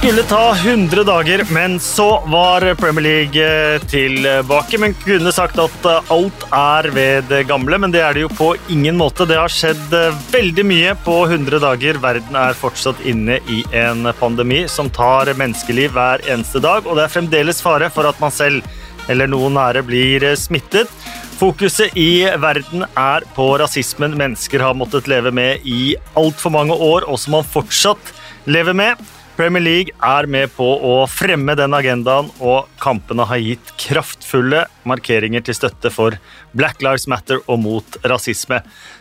skulle ta 100 dager, men så var Premier League eh, tilbake. Men kunne sagt at eh, alt er ved det gamle, men det er det jo på ingen måte. Det har skjedd eh, veldig mye på 100 dager. Verden er fortsatt inne i en pandemi som tar menneskeliv hver eneste dag, og det er fremdeles fare for at man selv eller noen nære blir smittet. Fokuset i verden er på rasismen mennesker har måttet leve med i altfor mange år, og som man fortsatt lever med. Premier League er med på å fremme den agendaen, og kampene har gitt kraftfulle markeringer til støtte for Black Lives Matter og mot rasisme.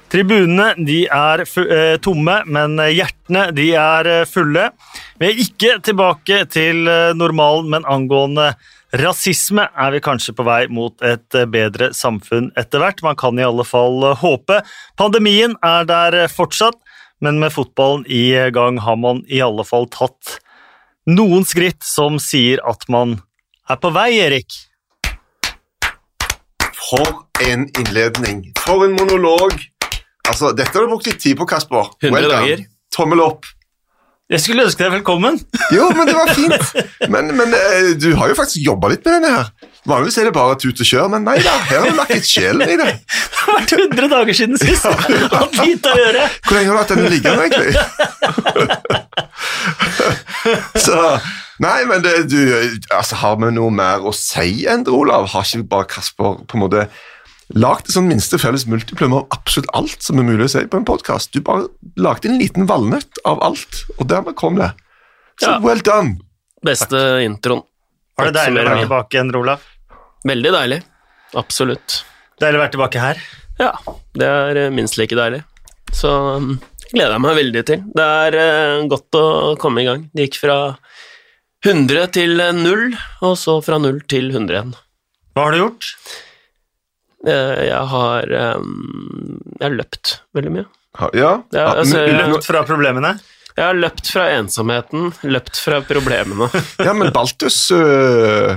Tribunene er eh, tomme, men hjertene er eh, fulle. Vi er ikke tilbake til eh, normalen, men angående rasisme er vi kanskje på vei mot et bedre samfunn etter hvert. Man kan i alle fall håpe. Pandemien er der fortsatt men med fotballen i gang har man i alle fall tatt noen skritt som sier at man er på vei, Erik. For en innledning. For en monolog. Altså, Dette har du brukt litt tid på, Kasper. 100 well dager. Tommel opp. Jeg skulle ønske deg velkommen. Jo, men det var fint. Men, men eh, du har jo faktisk jobba litt med denne her. Vanligvis er det bare tut og kjør, men nei da, her har du lagt litt sjelen i det. Det har vært 100 dager siden sist. Hatt lite å gjøre. Hvor lenge har du hatt den liggende, egentlig? Så Nei, men det, du, altså, har vi noe mer å si enn det, Olav? Har ikke bare Kasper på en måte lagd et sånn minste felles multiplum av absolutt alt som er mulig å si på en podkast? Du bare lagde en liten valnøtt av alt, og dermed kom det. Så ja. well done. Beste introen. Var det deilig å være tilbake igjen, Olaf? Veldig deilig. Absolutt. Deilig å være tilbake her? Ja, det er eh, minst like deilig. Så um, gleder jeg meg veldig til. Det er uh, godt å komme i gang. Det gikk fra 100 til 0, og så fra 0 til 100 igjen. Hva har du gjort? Uh, jeg har um, Jeg har løpt veldig mye. Ja? ja altså, løpt fra problemene? Jeg har løpt fra ensomheten, løpt fra problemene. ja, men Baltus uh,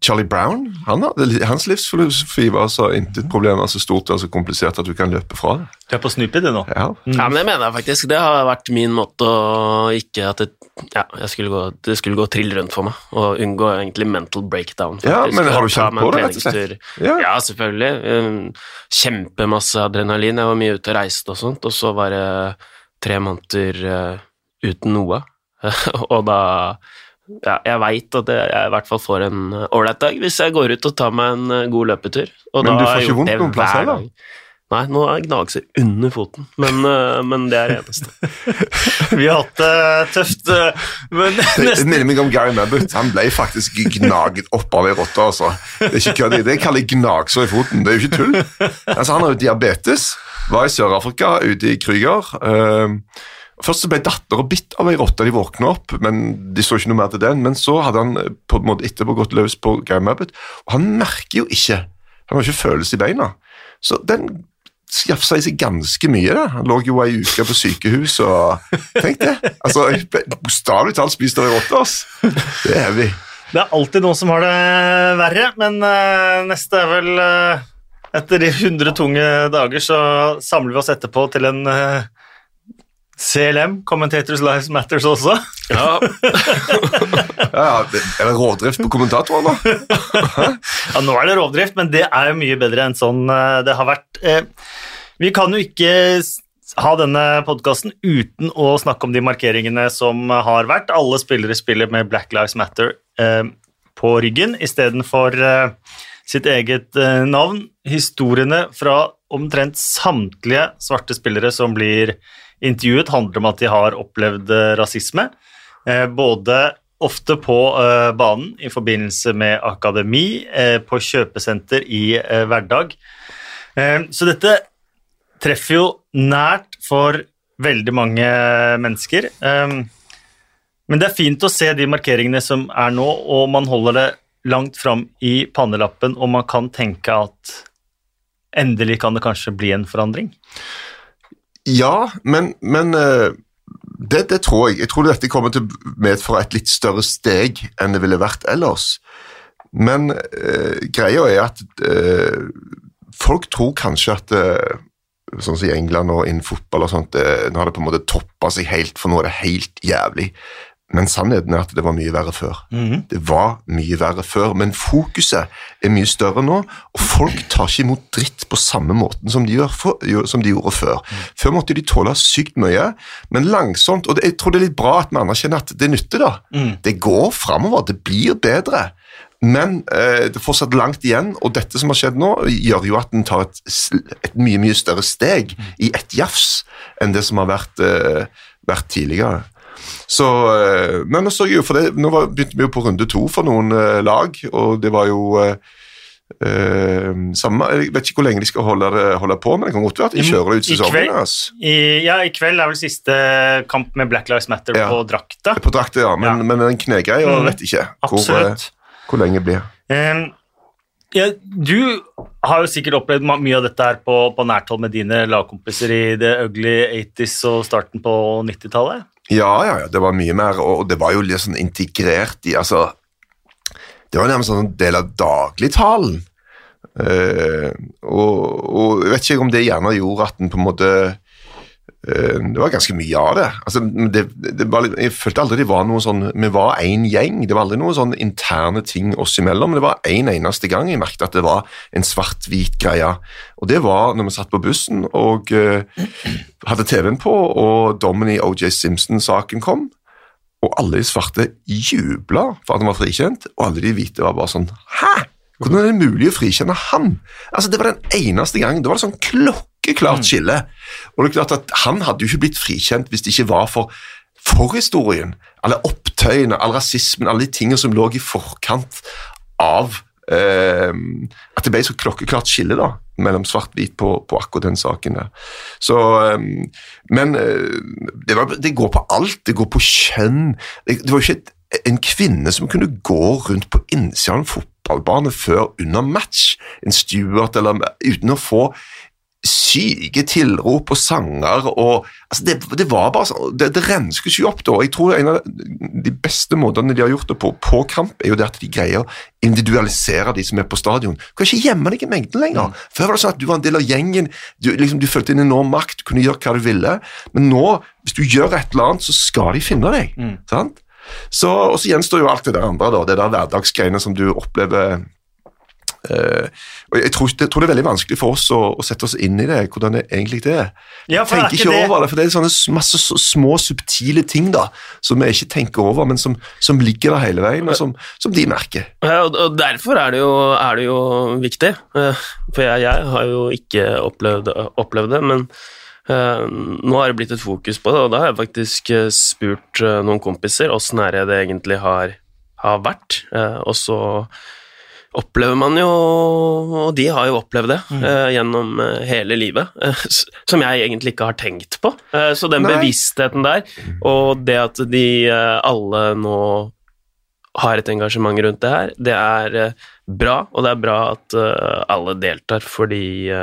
Charlie Brown, han hadde, hans livsfilosofi var så intet problem så stort og så komplisert at du kan løpe fra det. Du er på snupet, du nå? Ja. Mm. ja, men det mener jeg faktisk. Det har vært min måte å ikke at det, ja, skulle gå, det skulle gå trill rundt for meg, og unngå egentlig mental breakdown. Faktisk. Ja, men har du kjent på det, rett og slett? Ja. ja, selvfølgelig. Um, kjempemasse adrenalin. Jeg var mye ute og reiste og sånt, og så var det tre måneder uh, uten noe. og da ja, Jeg veit at jeg, i hvert fall får en ålreit dag hvis jeg går ut og tar meg en uh, god løpetur. Og men du får ikke vondt noen plass heller? Nei, nå er gnagser under foten, men, uh, men, det er det eneste. Vi har hatt det uh, tøft, men Det minner meg om Gary Mabbott. Han ble faktisk gnaget opp av ei rotte. Altså. Det er ikke kødd. Det kaller jeg gnagsår i foten. Det er jo ikke tull. Altså, han har jo diabetes. Var i Sør-Afrika, ute i Krüger. Uh, Først ble dattera bitt av ei rotte, de våkna opp, men de så ikke noe mer til den. Men så hadde han eh, på en måte etterpå gått løs på Gary Mabbott, og han merker jo ikke Han har ikke følelse i beina. Så den skaffa seg ganske mye. da. Han lå jo ei uke på sykehus og Tenk det! Altså, Bokstavelig talt spist av ei rotte, ass. Det er vi. Det er alltid noen som har det verre, men uh, neste er vel uh etter de 100 tunge dager så samler vi oss etterpå til en uh, CLM, Commentators Lives Matters også. Ja. ja, er det rovdrift på kommentatorer nå? ja, nå er det rovdrift, men det er jo mye bedre enn sånn uh, det har vært. Uh, vi kan jo ikke ha denne podkasten uten å snakke om de markeringene som har vært. Alle spillere spiller med Black Lives Matter på ryggen istedenfor sitt eget eh, navn. Historiene fra omtrent samtlige svarte spillere som blir intervjuet, handler om at de har opplevd eh, rasisme. Eh, både ofte på banen i forbindelse med akademi, på kjøpesenter i hverdag. Så dette treffer jo nært for veldig mange mennesker. Men det er fint å se de markeringene som er nå, og man holder det langt fram i pannelappen, og man kan tenke at endelig kan det kanskje bli en forandring? Ja, men, men eh, det, det, tror jeg. Jeg tror dette kommer til å medføre et litt større steg enn det ville vært ellers. Men eh, greia er at eh, folk tror kanskje at eh, sånn som i England og innen fotball og sånt, nå har det på en måte toppa seg helt, for nå er det helt jævlig. Men sannheten er at det var mye verre før. Mhm. Det var mye verre før, men fokuset er mye større nå, og folk tar ikke imot dritt på samme måten som de, for, som de gjorde før. Før måtte de tåle sykt mye, men langsomt, og det, jeg tror det er litt bra at vi anerkjenner at det nytter da. Det går fremover, det blir bedre. Men eh, det er fortsatt langt igjen, og dette som har skjedd nå, gjør jo at en tar et, et mye mye større steg i ett jafs enn det som har vært, eh, vært tidligere. Så, eh, men nå, jo det, nå var, begynte vi jo på runde to for noen eh, lag, og det var jo Uh, samme, Jeg vet ikke hvor lenge de skal holde, holde på, men det kan godt være at de kjører ut i sesongen. kveld- Altså. I, ja, I kveld er vel siste kamp med Black Lives Matter Ja. på drakta. På drakta, ja, men, Ja. men den knegreia mm. vet ikke hvor, hvor lenge det blir. Um, ja, du har jo sikkert opplevd mye av dette her på, på nært hold med dine lagkompiser i det ugly 80s og starten på 90-tallet. Ja, ja, ja, det var mye mer, og det var jo litt sånn integrert i altså, Det var nærmest en del av dagligtalen. Eh, og, og jeg vet ikke om det gjerne gjorde at en på en måte Det var ganske mye av det. Altså, det, det var, jeg følte aldri det var noe sånn Vi var én gjeng. Det var aldri noen sånn interne ting oss imellom. Det var én en eneste gang jeg merket at det var en svart-hvit greie. Og det var når vi satt på bussen og uh, hadde TV-en på, og dommen i OJ Simpson-saken kom. Og alle de svarte jubla for at han var frikjent, og alle de hvite var bare sånn Hæ? Hvordan er det mulig å frikjenne han? Altså, Det var den eneste gangen. Det var sånn sånn klokkeklart skille. Og det er klart at Han hadde jo ikke blitt frikjent hvis det ikke var for forhistorien. Alle opptøyene, all rasismen, alle de tingene som lå i forkant av eh, At det ble så klokkeklart skille da, mellom svart-hvit på, på akkurat den saken. der. Så, eh, men det, var, det går på alt. Det går på kjønn. Det, det var jo ikke et, en kvinne som kunne gå rundt på innsida av en fotballbane før under match, en Stuart, eller uten å få syke tilrop og sanger og altså det, det var bare sånn, det, det renskes jo opp da, jeg tror en av de beste måtene de har gjort det på på kamp, er jo det at de greier å individualisere de som er på stadion. Du kan ikke gjemme deg i mengden lenger. Før var det sånn at du var en del av gjengen, du, liksom, du følte en enorm makt, du kunne gjøre hva du ville, men nå, hvis du gjør et eller annet, så skal de finne deg. sant? Så, og så gjenstår jo alt det der andre, da, det der hverdagsgreiene som du opplever og jeg tror, jeg tror det er veldig vanskelig for oss å, å sette oss inn i det, hvordan det egentlig er. Ja, for er tenker ikke det- over det, for det er sånne masse små, subtile ting da, som vi ikke tenker over, men som, som ligger der hele veien, og som, som de merker. Ja, og, derfor er det jo, er det jo viktig. eh, For jeg, jeg har jo ikke opplevd, opplevd det, men eh, nå har det blitt et fokus på det, og da har jeg faktisk eh, spurt eh, noen kompiser åssen er det det egentlig har, har vært. eh, og så opplever man jo, og de har jo opplevd det eh, gjennom eh, hele livet, eh, som jeg egentlig ikke har tenkt på. Eh, så den Nei. bevisstheten der, og det at de alle nå har et engasjement rundt det her, det er bra, og det er bra at alle deltar, fordi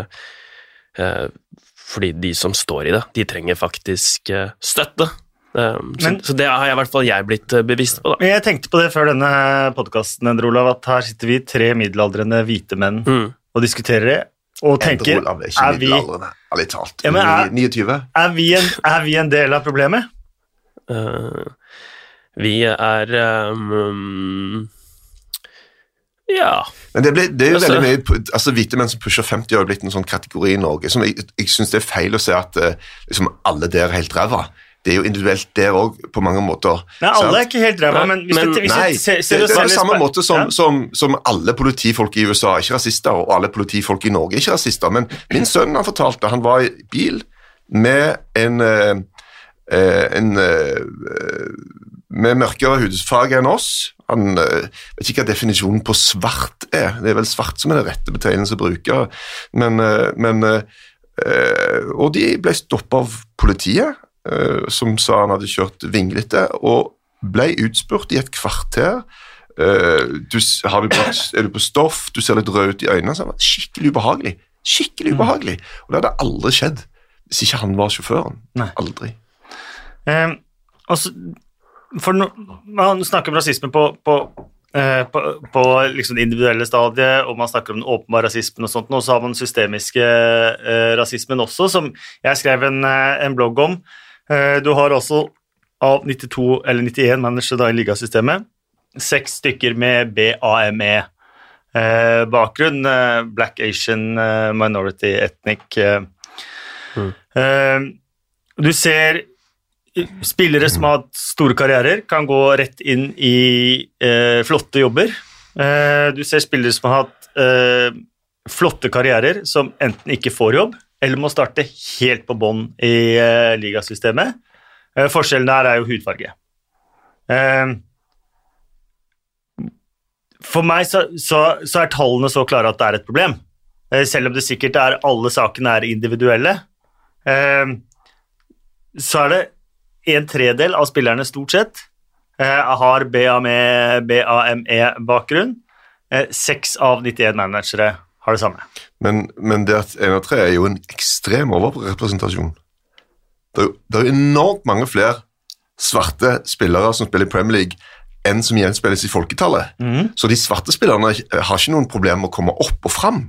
fordi de som står i det, de trenger faktisk støtte. Um, Men- så, så det har jeg, i hvert fall jeg blitt eh, bevisst på, da. Jeg tenkte på det før denne podkasten, at her sitter vi tre middelaldrende hvite menn Mm. og diskuterer det, og tenker Olav er ikke er vi, middelaldrende, ærlig talt. Ja, er- er, vi en, er vi en del av problemet? Uh, vi er um, Ja. Men det, ble, det er jo Altså- veldig mye altså Hvite menn som pusher 50 har blitt en sånn kategori i Norge. som Jeg, jeg syns det er feil å si at uh, liksom, alle der er helt ræva. Det er jo individuelt der òg, på mange måter. Nei, sant? alle er ikke helt ræva, men hvis men- du, hvis Nei, du det, ser, ser det det, er på samme måte som, Ja. som, som alle politifolk i USA er ikke rasister, og alle politifolk i Norge er ikke rasister. Men min sønn han fortalte han var i bil med en, eh, eh, en eh, med mørkere hudfarge enn oss. Han vet ikke hva definisjonen på svart er. Det er vel svart som er den rette betegnelsen å bruke. Men, men Og de ble stoppet av politiet, som sa han hadde kjørt vinglete, og ble utspurt i et kvarter. Eh, du, har du brukt, er du på stoff? Du ser litt rød ut i øynene. Så han var skikkelig ubehagelig. Skikkelig ubehagelig. Og det hadde aldri skjedd hvis ikke han var sjåføren. Nei. Aldri. Eh, altså, for no, Man snakker om rasisme på, på, eh, på, på liksom det individuelle stadiet, og man snakker om den åpenbare rasismen og sånt, og så har man den systemiske eh, rasismen også, som jeg skrev en, eh, en blogg om. Eh, du har også av 92 eller 91 managere da i ligasystemet. Seks stykker med BAME-bakgrunn. Eh, Black Asian eh, Minority Ethnic. eh. Mm. Eh, Du ser spillere som har hatt store karrierer, kan gå rett inn i eh, flotte jobber. Eh, du ser spillere som har hatt eh, flotte karrierer, som enten ikke får jobb, eller må starte helt på bånn i uh, ligasystemet. Uh, forskjellen der er jo hudfarge. Uh, for meg så, så, så er tallene så klare at det er et problem. Selv om det sikkert er alle sakene er individuelle. Så er det en tredel av spillerne stort sett har BAME BAME-bakgrunn. Eh, Seks av 91 managere har det samme. Men, men det at 1 av 3 er jo en ekstrem overrepresentasjon. Det er, jo, det er jo enormt mange flere svarte spillere som spiller i Premier League, enn som gjenspeiles i folketallet. Så de svarte spillerne har ikke noen problemer med å komme opp og fram.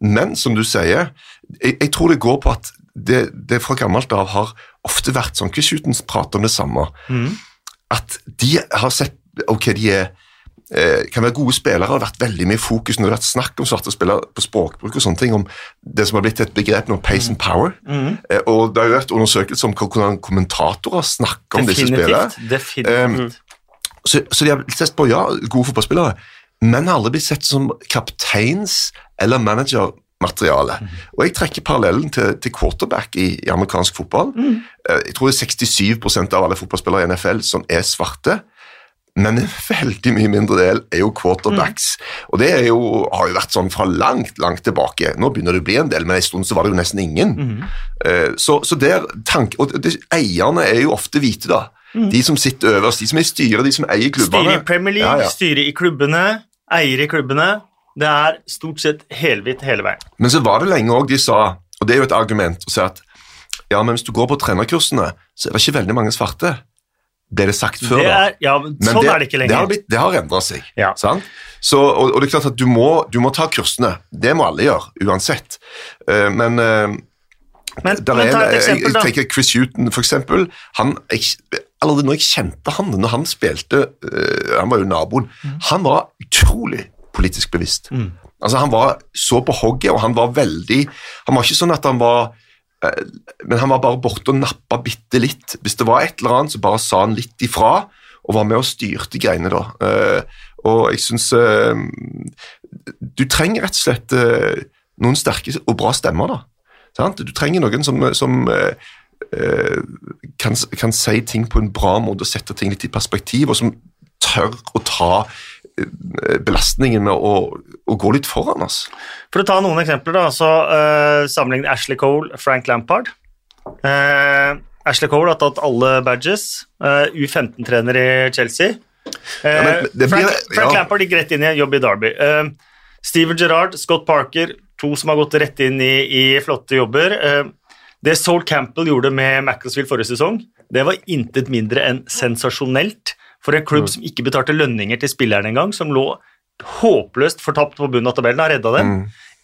Men som du sier, jeg, jeg tror det går på at det, det fra gammelt av har ofte vært sånn Chris Huton prater om det samme. At de har sett Ok, de er kan være gode spillere, har vært veldig mye fokus når det har vært snakk om svarte spillere på språkbruk og sånne ting, om det som har blitt et begrep nå, pace and power. Eh, og det har jo vært undersøkelser om hvordan kommentatorer snakker om disse spillerne. Definitivt. definitivt. Så, så de har sett på, ja, gode fotballspillere, men har aldri blitt sett som kapteins- eller managermateriale. Og jeg trekker parallellen til, til quarterback i, i amerikansk fotball. Mm. Jeg tror det er 67% av alle fotballspillere i NFL som er svarte. Men en veldig mye mindre del er jo quarterbacks. Og det jo, har jo vært sånn fra langt, langt tilbake. Nå begynner det å bli en del, men en stund så var det jo nesten ingen. Eh, Så, så der tank, Og det, eierne er jo ofte hvite, da. De som sitter øverst, de som er i styret, de som eier klubbene. Styrer i Premier League, Ja, ja. styre i klubbene, eier i klubbene. Det er stort sett helhvitt hele veien. Men så var det lenge òg de sa, og det er jo et argument, å si at ja, men hvis du går på trenerkursene, så er det ikke veldig mange svarte. Ble det sagt før, Det da? er, ja, men Men sånn det, er det ikke Det har, blitt, det har endra seg. Ja. Sant? Så, og, og det er klart at du må, du må ta kursene. Det må alle gjøre, uansett. Uh, men uh, men, men er, jeg, eksempel, jeg da. tenker Chris Huton, for eksempel. Han, jeg, allerede når jeg kjente han, når han spilte uh, Han var jo naboen. Mm. Han var utrolig politisk bevisst. Altså Han var så på hogget, og han var veldig Han var ikke sånn at han var eh, men han var bare borte og nappa bitte litt. Hvis det var et eller annet, så bare sa han litt ifra, og var med og styrte greiene da. Eh, og jeg syns eh, Du trenger rett og slett eh, noen sterke og bra stemmer, da. Du trenger noen som, som eh, eh, kan, kan si ting på en bra måte og sette ting litt i perspektiv, og som tør å ta eh, belastningen med å, å gå litt foran oss. For å ta noen eksempler, da, så uh, sammenligner Ashley Cole Frank Lampard. Uh, Ashley Cole har tatt alle badges. Uh, U15-trener i Chelsea. Eh, Ja, men blir- Frank, Frank ja. Lampard gikk rett inn i en jobb i Derby. Eh, Steven Gerrard, Scott Parker, to som har gått rett inn i, i flotte jobber. Eh, det Sol Campbell gjorde med Macclesfield forrige sesong, det var intet mindre enn sensasjonelt for en klubb som ikke betalte lønninger til spillerne engang, som lå håpløst fortapt på bunnen av tabellen, har redda dem.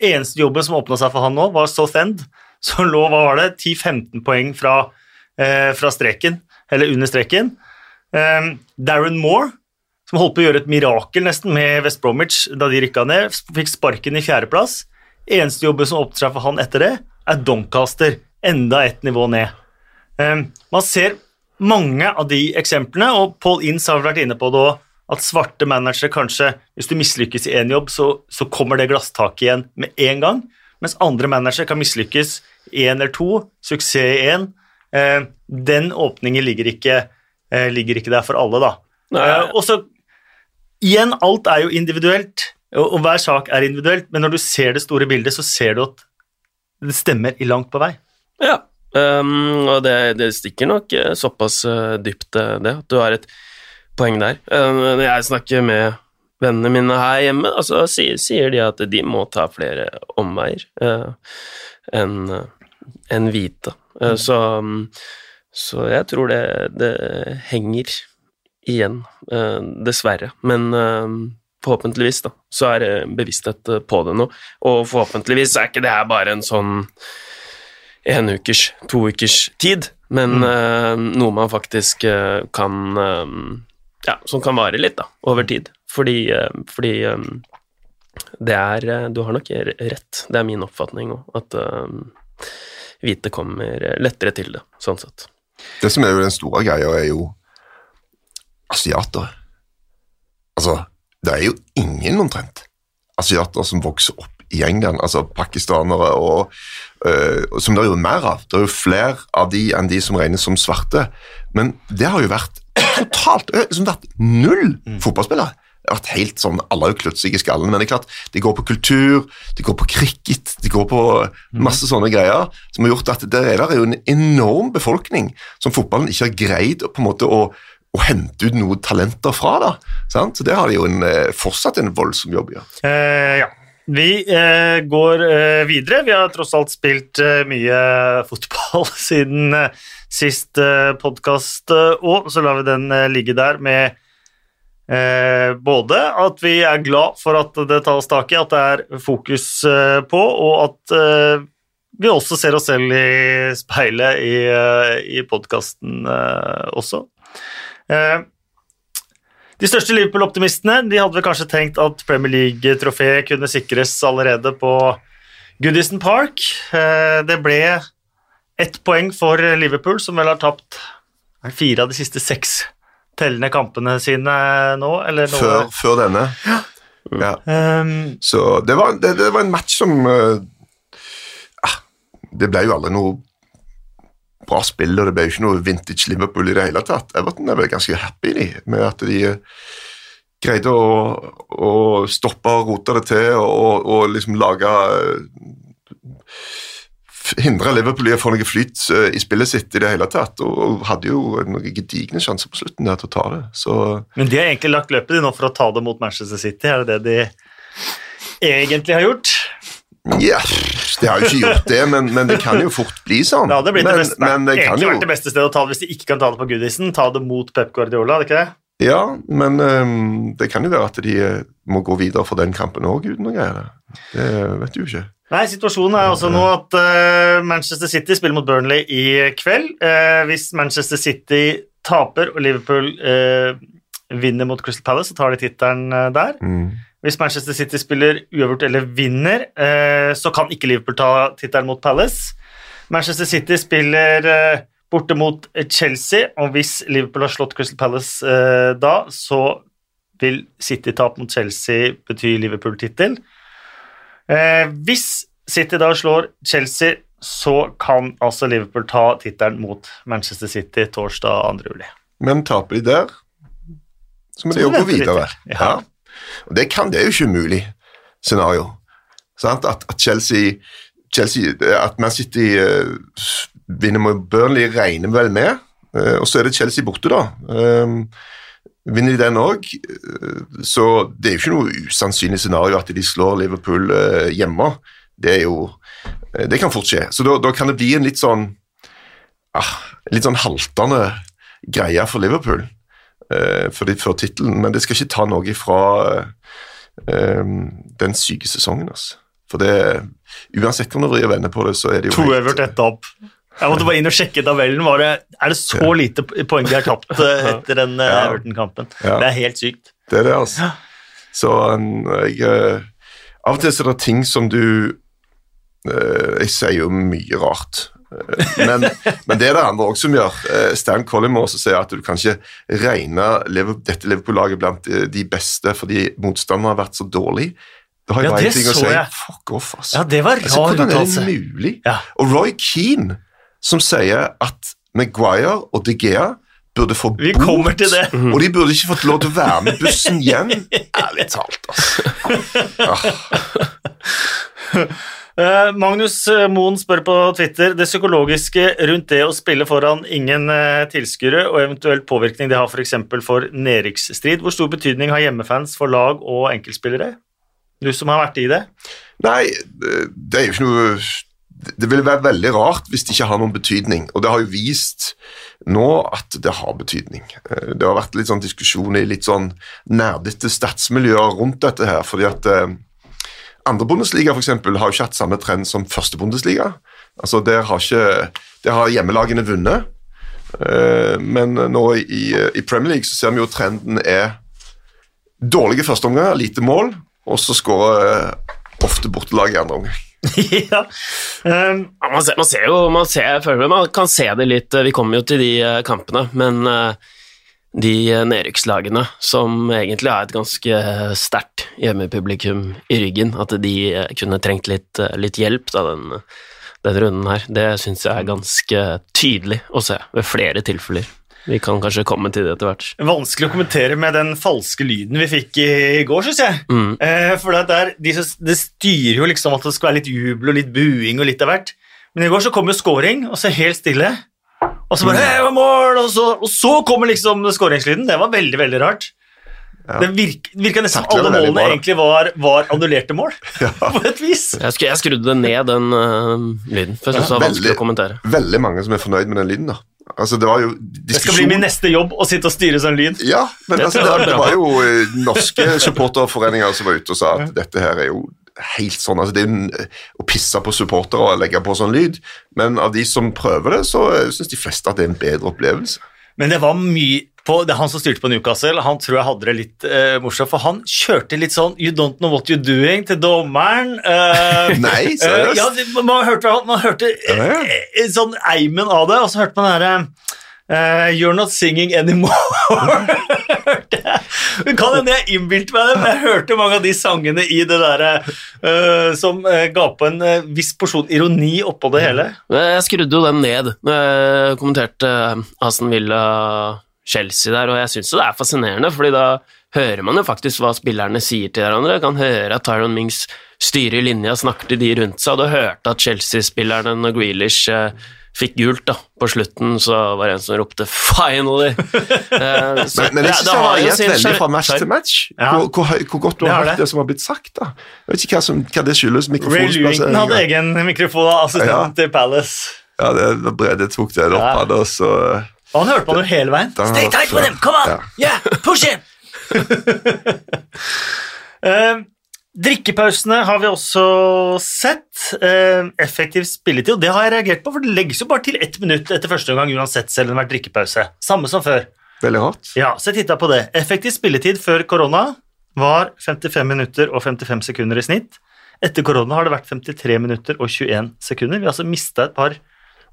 Eneste jobben som åpna seg for han nå, var South End, som lå hva var det, 10-15 poeng fra, eh, fra streken, eller under streken. Um, Darren Moore, som holdt på å gjøre et mirakel nesten med West Bromwich da de rykka ned, fikk sparken i fjerdeplass. Eneste jobben som åpnet seg for han etter det, er Doncaster, enda et nivå ned. Um, man ser mange av de eksemplene, og Paul Inns har vært inne på det òg, at svarte managere kanskje, hvis du mislykkes i én jobb, så, så kommer det glasstaket igjen med en gang, mens andre managere kan mislykkes én eller to, suksess i én. Eh, den åpningen ligger ikke, eh, ligger ikke der for alle, da. Eh, og så Igjen, alt er jo individuelt, og, og hver sak er individuelt, men når du ser det store bildet, så ser du at det stemmer i langt på vei. Ja, ehm, og det, det stikker nok eh, såpass eh, dypt, eh, det, at du har et poeng der. Um, når jeg snakker med vennene mine her hjemme, altså, sier, sier de at de må ta flere omveier uh, enn enn hvite. Eh, så, mm, så jeg tror det, det henger igjen, uh, dessverre. Men eh, forhåpentligvis da, så er det bevissthet på det nå, og forhåpentligvis er ikke det her bare en sånn en ukers, to ukers tid, men eh, noe man faktisk uh, kan eh, Ja, som kan vare litt, da, over tid. Fordi, uh, fordi eh, det er Du har nok rett, det er min oppfatning òg, at hvite kommer lettere til det, sånn sett. Det som er jo den store greia, er jo asiater. Altså, det er jo ingen omtrent asiater som vokser opp i England, altså pakistanere og øh, Som det er jo mer av. Det er jo flere av de enn de som regnes som svarte. Men det har jo vært totalt liksom vært null fotballspillere. Det har vært helt sånn, Alle har jo klødd seg i skallen, men det er klart, det går på kultur, det går på cricket, det går på masse sånne greier som har gjort at det er jo en enorm befolkning som fotballen ikke har greid på en måte å, å hente ut noen talenter fra. da, sant? Så Det har de jo en, eh, fortsatt en voldsom jobb i. Ja. Eh, ja. Vi eh, går eh, videre. Vi har tross alt spilt eh, mye fotball siden eh, sist eh, podkast òg, så lar vi den eh, ligge der med eh, både at vi er glad for at det tas tak i, at det er fokus eh, på, og at eh, vi også ser oss selv i speilet i, eh, i podkasten eh, også. Eh, de største Liverpool-optimistene de hadde vel kanskje tenkt at Premier League-trofeet kunne sikres allerede på Goodison Park. Eh, Det ble ett poeng for Liverpool, som vel har tapt fire av de siste seks tellende kampene sine nå. Eller noe. Før, før denne. Ja. Um, Så det var, det, det var en match som eh, ah, Det ble jo aldri noe bra spill, og det ble jo ikke noe vintage Liverpool i det hele tatt. Everton er vel ganske happy de, med at de eh, greide å, å stoppe og rote det til og, og, liksom lage eh, Hindre Liverpool i å få noe flyt eh, i spillet sitt i det hele tatt, og hadde jo noen gedigne sjanser på slutten der til å ta det. Så men de har egentlig lagt løpet de nå for å ta det mot Manchester City. Er det det de egentlig har gjort? Ja, det har jo ikke gjort det, men, men det kan jo fort bli sånn. Det hadde blitt men, det beste, men det kan egentlig vært det beste stedet å ta det hvis de ikke kan ta det på Goodison. Ta det mot Pep Guardiola, er det ikke det? Ja, men um, det kan jo være at de eh, må gå videre for den kampen òg, uten noe greier. Det vet du jo ikke. Nei, situasjonen er også nå at uh, Manchester City spiller mot Burnley i kveld. Uh, hvis Manchester City taper og Liverpool uh, vinner mot Crystal Palace, så tar de tittelen der. Mm. Hvis Manchester City spiller uavgjort eller vinner, eh, så kan ikke Liverpool ta tittelen mot Palace. Manchester City spiller eh, borte mot Chelsea, og hvis Liverpool har slått Crystal Palace eh, da, så vil City-tap mot Chelsea bety Liverpool-tittel. Hvis City da slår Chelsea, så kan altså Liverpool ta tittelen mot Manchester City torsdag 2. juli. Men taper de der, så må de jo gå videre. Ja. Og det, kan, det er jo ikke umulig scenario. At, at Chelsea, Chelsea At Man City uh, vinner mot Burnley, regner vel med. Uh, og så er det Chelsea borte, da. Um, vinner de den òg, så det er jo ikke noe usannsynlig scenario at de slår Liverpool eh, hjemme. Det er jo eh, Det kan fort skje. Så da, da kan det bli en litt sånn ah, litt sånn haltende greie for Liverpool eh, de før tittelen, men det skal ikke ta noe fra eh, den syke sesongen. Altså. For det, uansett om du vrir og vender på det, så er det jo To helt- øvert, ett tap. Jeg måtte bare inn og sjekke tabellen. Var det, er det så lite poeng de har tapt eh, etter den Ja. Everton-kampen? Ja. Det er helt sykt. Det er det, altså. Så um, jeg Av og til så er det ting som du Jeg sier jo mye rart. Eh, Men, men det er det andre også som gjør. Eh, Stan Collymore også sier at du kan ikke regne dette Liverpool-laget blant eh, de beste fordi motstanderne har vært så dårlig. Det har jeg Ja, en ting å si. jeg. Fuck off, altså. Ja, det var altså hvordan er det mulig? Ja. Og Roy Keane som sier at Maguire og De Gea burde få Vi bot, og de burde ikke fått lov til å være med bussen hjem. Ærlig talt, altså. Eh, Magnus eh, Moen spør på Twitter det psykologiske rundt det å spille foran ingen eh, tilskuere, og eventuell påvirkning det har f.eks. for, for nedrykksstrid. Hvor stor betydning har hjemmefans for lag og enkeltspillere? Du som har vært i det. Nei, det er jo ikke noe Det ville være veldig rart hvis det ikke har noen betydning, og det har jo vist nå at det har betydning. Eh, Det har vært litt sånn diskusjon i litt sånn nerdete statsmiljøer rundt dette her, fordi at eh, andre Bundesliga for eksempel, har jo ikke hatt samme trend som første Bundesliga. Altså, Der har, ikke, der har hjemmelagene vunnet, Eh, men nå i, i Premier League så ser vi jo trenden er dårlige førsteomganger, lite mål, og så skårer eh, ofte bortelag i andre omgang. ja. Um, man, ser, man ser jo man, ser, føler man kan se det litt Vi kommer jo til de eh, kampene, men eh, de nedrykkslagene som egentlig har et ganske sterkt hjemmepublikum i ryggen, at de kunne trengt litt, litt hjelp da den, den runden her, det syns jeg er ganske tydelig å se ved flere tilfeller. Vi kan kanskje komme til det etter hvert. vanskelig å kommentere med den falske lyden vi fikk i, i går, syns jeg. Mm. Eh, for det, der, de, det styrer jo liksom at det skal være litt jubel og litt buing og litt av hvert. Men i går så kom jo scoring, og så helt stille. Og så bare hey, var mål! Og så, og så kommer liksom skåringslyden. Det var veldig, veldig rart. Det virka, virka nesten som alle målene bra, egentlig var, var annullerte mål, på et vis. Jeg, skru, jeg skrudde ned den uh, lyden, for jeg syntes det var vanskelig veldig. å kommentere. Veldig mange som er fornøyd med den lyden. da. Altså, Det var jo Det skal bli min neste jobb å sitte og styre sånn lyd. Ja, men Det altså, det, det var jo eh, norske supporterforeninger som var ute og sa at dette her er jo helt sånn, altså Det er å pisse på supportere og legge på sånn lyd, men av de som prøver det, så syns de fleste at det er en bedre opplevelse. Men det var mye på, det er Han som styrte på Newcastle, han tror jeg hadde det litt eh, morsomt, for han kjørte litt sånn 'You don't know what you're doing' til dommeren. eh, Nei, eh, seriøst? ja, det, man hørte, man hørte eh, Ja, ja. eh, sånn eimen av det, og så hørte man det herre eh, 'You're not singing anymore'. hørte jeg. Kan hende jeg innbilte meg det, men jeg hørte mange av de sangene i det derre uh, som uh, ga på en eh, viss porsjon ironi oppå det hele. Jeg skrudde jo den ned når jeg kommenterte Aston Villa Chelsea der, og jeg syns det er fascinerende, fordi da hører man jo faktisk hva spillerne sier til hverandre. Jeg kan høre at Tyron Mings styrer linja, snakker til de rundt seg, og du hørte at Chelsea-spillerne og Grealish eh, fikk gult da, på slutten, så var det en som ropte 'finally'. Eh, så- Men, men jeg Ja, synes det det har sin veldig fra match til match. Ja. Hvor, hvor, hvor godt du har hørt det. det som har blitt sagt. da. Jeg vet ikke hva, som, hva det skyldes. Ray Lewington hadde egen mikrofon av assistenten til Palace. Ja, det var Brede tok det opp Ja. det, og så Og han hørte på det hele veien. Da- Stay tight with him! Come on! Ja. Yeah, push him! Eh, drikkepausene har vi også sett. Eh, effektiv spilletid, og det har jeg reagert på, for det legges jo bare til ett minutt etter første omgang uansett, selv om det har vært drikkepause. Samme som før. Veldig hardt. Ja, så jeg titta på det. Effektiv spilletid før korona var 55 minutter og 55 sekunder i snitt. Etter korona har det vært 53 minutter og 21 sekunder. Vi har altså mista et par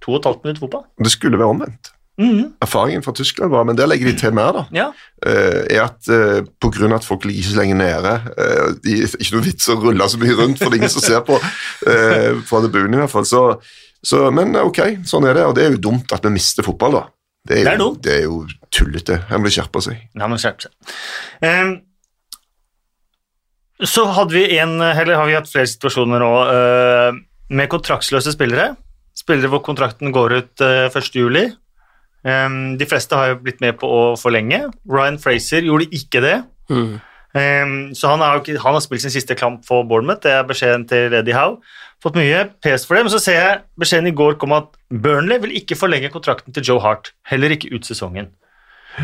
2,5 minutter fotball. Det skulle være omvendt. Mhm, Erfaringen fra Tyskland var, men der legger de til mer, da. ja. eh, er at uh, pga. at folk ligger så lenge nede uh, de, Ikke noe vits å rulle så mye rundt, for det er ingen som ser på uh, fra debuten i hvert fall. Så, så, men eh, ok, sånn er det, og det er jo dumt at vi mister fotball, da. Det er, Det er jo, det er jo tullete. Her må skjerpe seg. Ja, men skjerpe seg. Um, så hadde vi en, eller har vi hatt flere situasjoner nå uh, med kontraktsløse spillere. Spillere hvor kontrakten går ut uh, 1. Ehm, de fleste har jo blitt med på å forlenge. Ryan Fraser gjorde ikke det. Mm. Um, så han har, han har spilt sin siste kamp for Bournemouth, det er beskjeden til Eddie Howe. Fått mye pes for det, men så ser jeg beskjeden i går kom at Burnley vil ikke forlenge kontrakten til Joe Hart, heller ikke ut sesongen.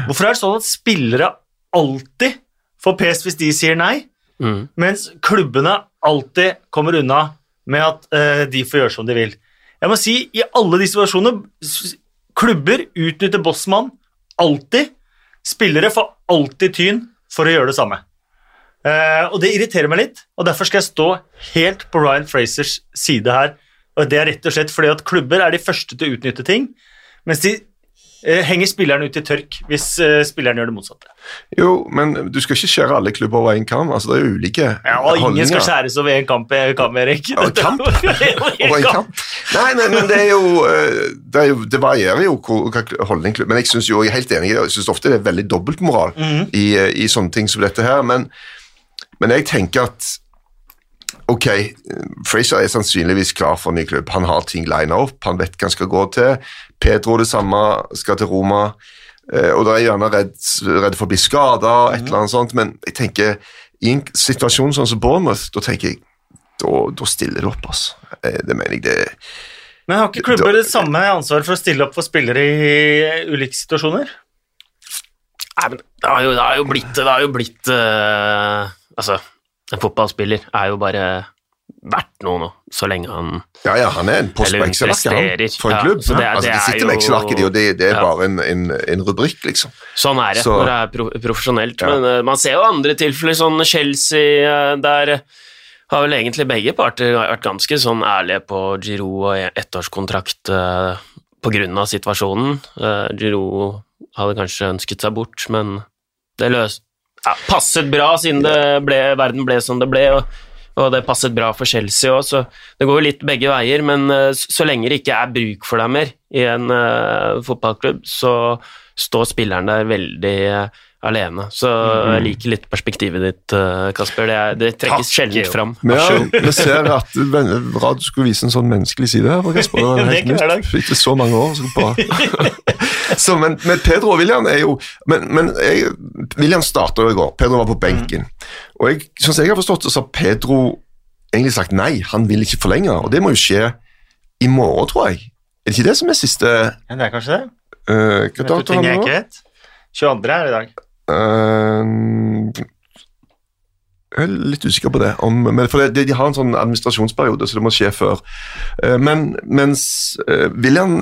Hvorfor er det sånn at spillere alltid får pes hvis de sier nei, Mm. mens klubbene alltid kommer unna med at uh, de får gjøre som de vil? Jeg må si, i alle de situasjonene, klubber utnytter bossmann alltid. Spillere får alltid tyn for å gjøre det samme. Eh, og det irriterer meg litt, og derfor skal jeg stå helt på Ryan Frasers side her. Og det er rett og slett fordi at klubber er de første til å utnytte ting, mens de henger spilleren ut i tørk hvis eh, spilleren gjør det motsatte. Jo, men du skal ikke skjære alle klubber over én kam. Altså, det er jo ulike Ja, og ingen skal skjæres over én kamp, eh, kam, Erik. Ja, kamp? Over over en kamp. Nei, nei, men det er jo eh, Det, er jo, det varierer jo hva holdning klubb- Men jeg synes jo, jeg er helt enig. Jeg syns ofte det er veldig dobbeltmoral Mhm. i, eh, i sånne ting som dette her. Men, men jeg tenker at Ok, Frazier er sannsynligvis klar for en ny klubb. Han har ting lina opp, han vet hva han skal gå til. Pedro det samme, skal til Roma. eh, Og da er jeg gjerne redd, redd for å bli skada, et eller annet sånt. Men jeg tenker, i en situasjon sånn som Bournemouth, da tenker jeg da, da stiller du opp, altså. Eh, Det mener jeg det Men har ikke klubber det samme ansvaret for å stille opp for spillere i ulike situasjoner? Nei, men det har jo, det har jo blitt, det har jo blitt uh, Altså, en fotballspiller er jo bare verdt noe nå, så lenge han Ja, ja, han er en post på Excel-arket for en Ja, klubb. så det er- altså, de er sitter med Excel-arket, og det, det er Ja. bare en, en, en rubrikk, liksom. Sånn er det Så- når det er pro profesjonelt. Ja. Men uh, man ser jo andre tilfeller, sånn Chelsea, uh, der eh, har vel egentlig begge parter vært ganske sånn ærlige på Giroud og e- ettårskontrakt uh, av situasjonen. Uh, Giroud hadde kanskje ønsket seg bort, men det løs ja, passet bra siden det ble, verden ble som det ble. og og det passet bra for Chelsea òg, så det går jo litt begge veier. Men eh, så så lenge det ikke er bruk for deg mer i en uh, fotballklubb, så står spilleren der veldig uh, alene. Så jeg liker litt perspektivet ditt, uh, Kasper. Det, er, det trekkes sjelden fram. Men ja, vi ser at Rad skulle vise en sånn menneskelig side her. Kasper. Det er helt nytt. Etter så mange år. Så bra. så, men, men Pedro og William er jo Men, men jeg, William starta jo i går. Pedro var på benken. Og jeg, sånn som jeg har forstått så har Pedro egentlig sagt nei, han vil ikke forlenge. Og det må jo skje i morgen, tror jeg. Er det ikke det som er siste Ja, det er kanskje det. uh, Hva dato har vi nå? ikke vet? 22. er det i dag. Uh, jeg er litt usikker på det. Om, men for det, De har en sånn administrasjonsperiode, så det må skje før. Eh, men mens William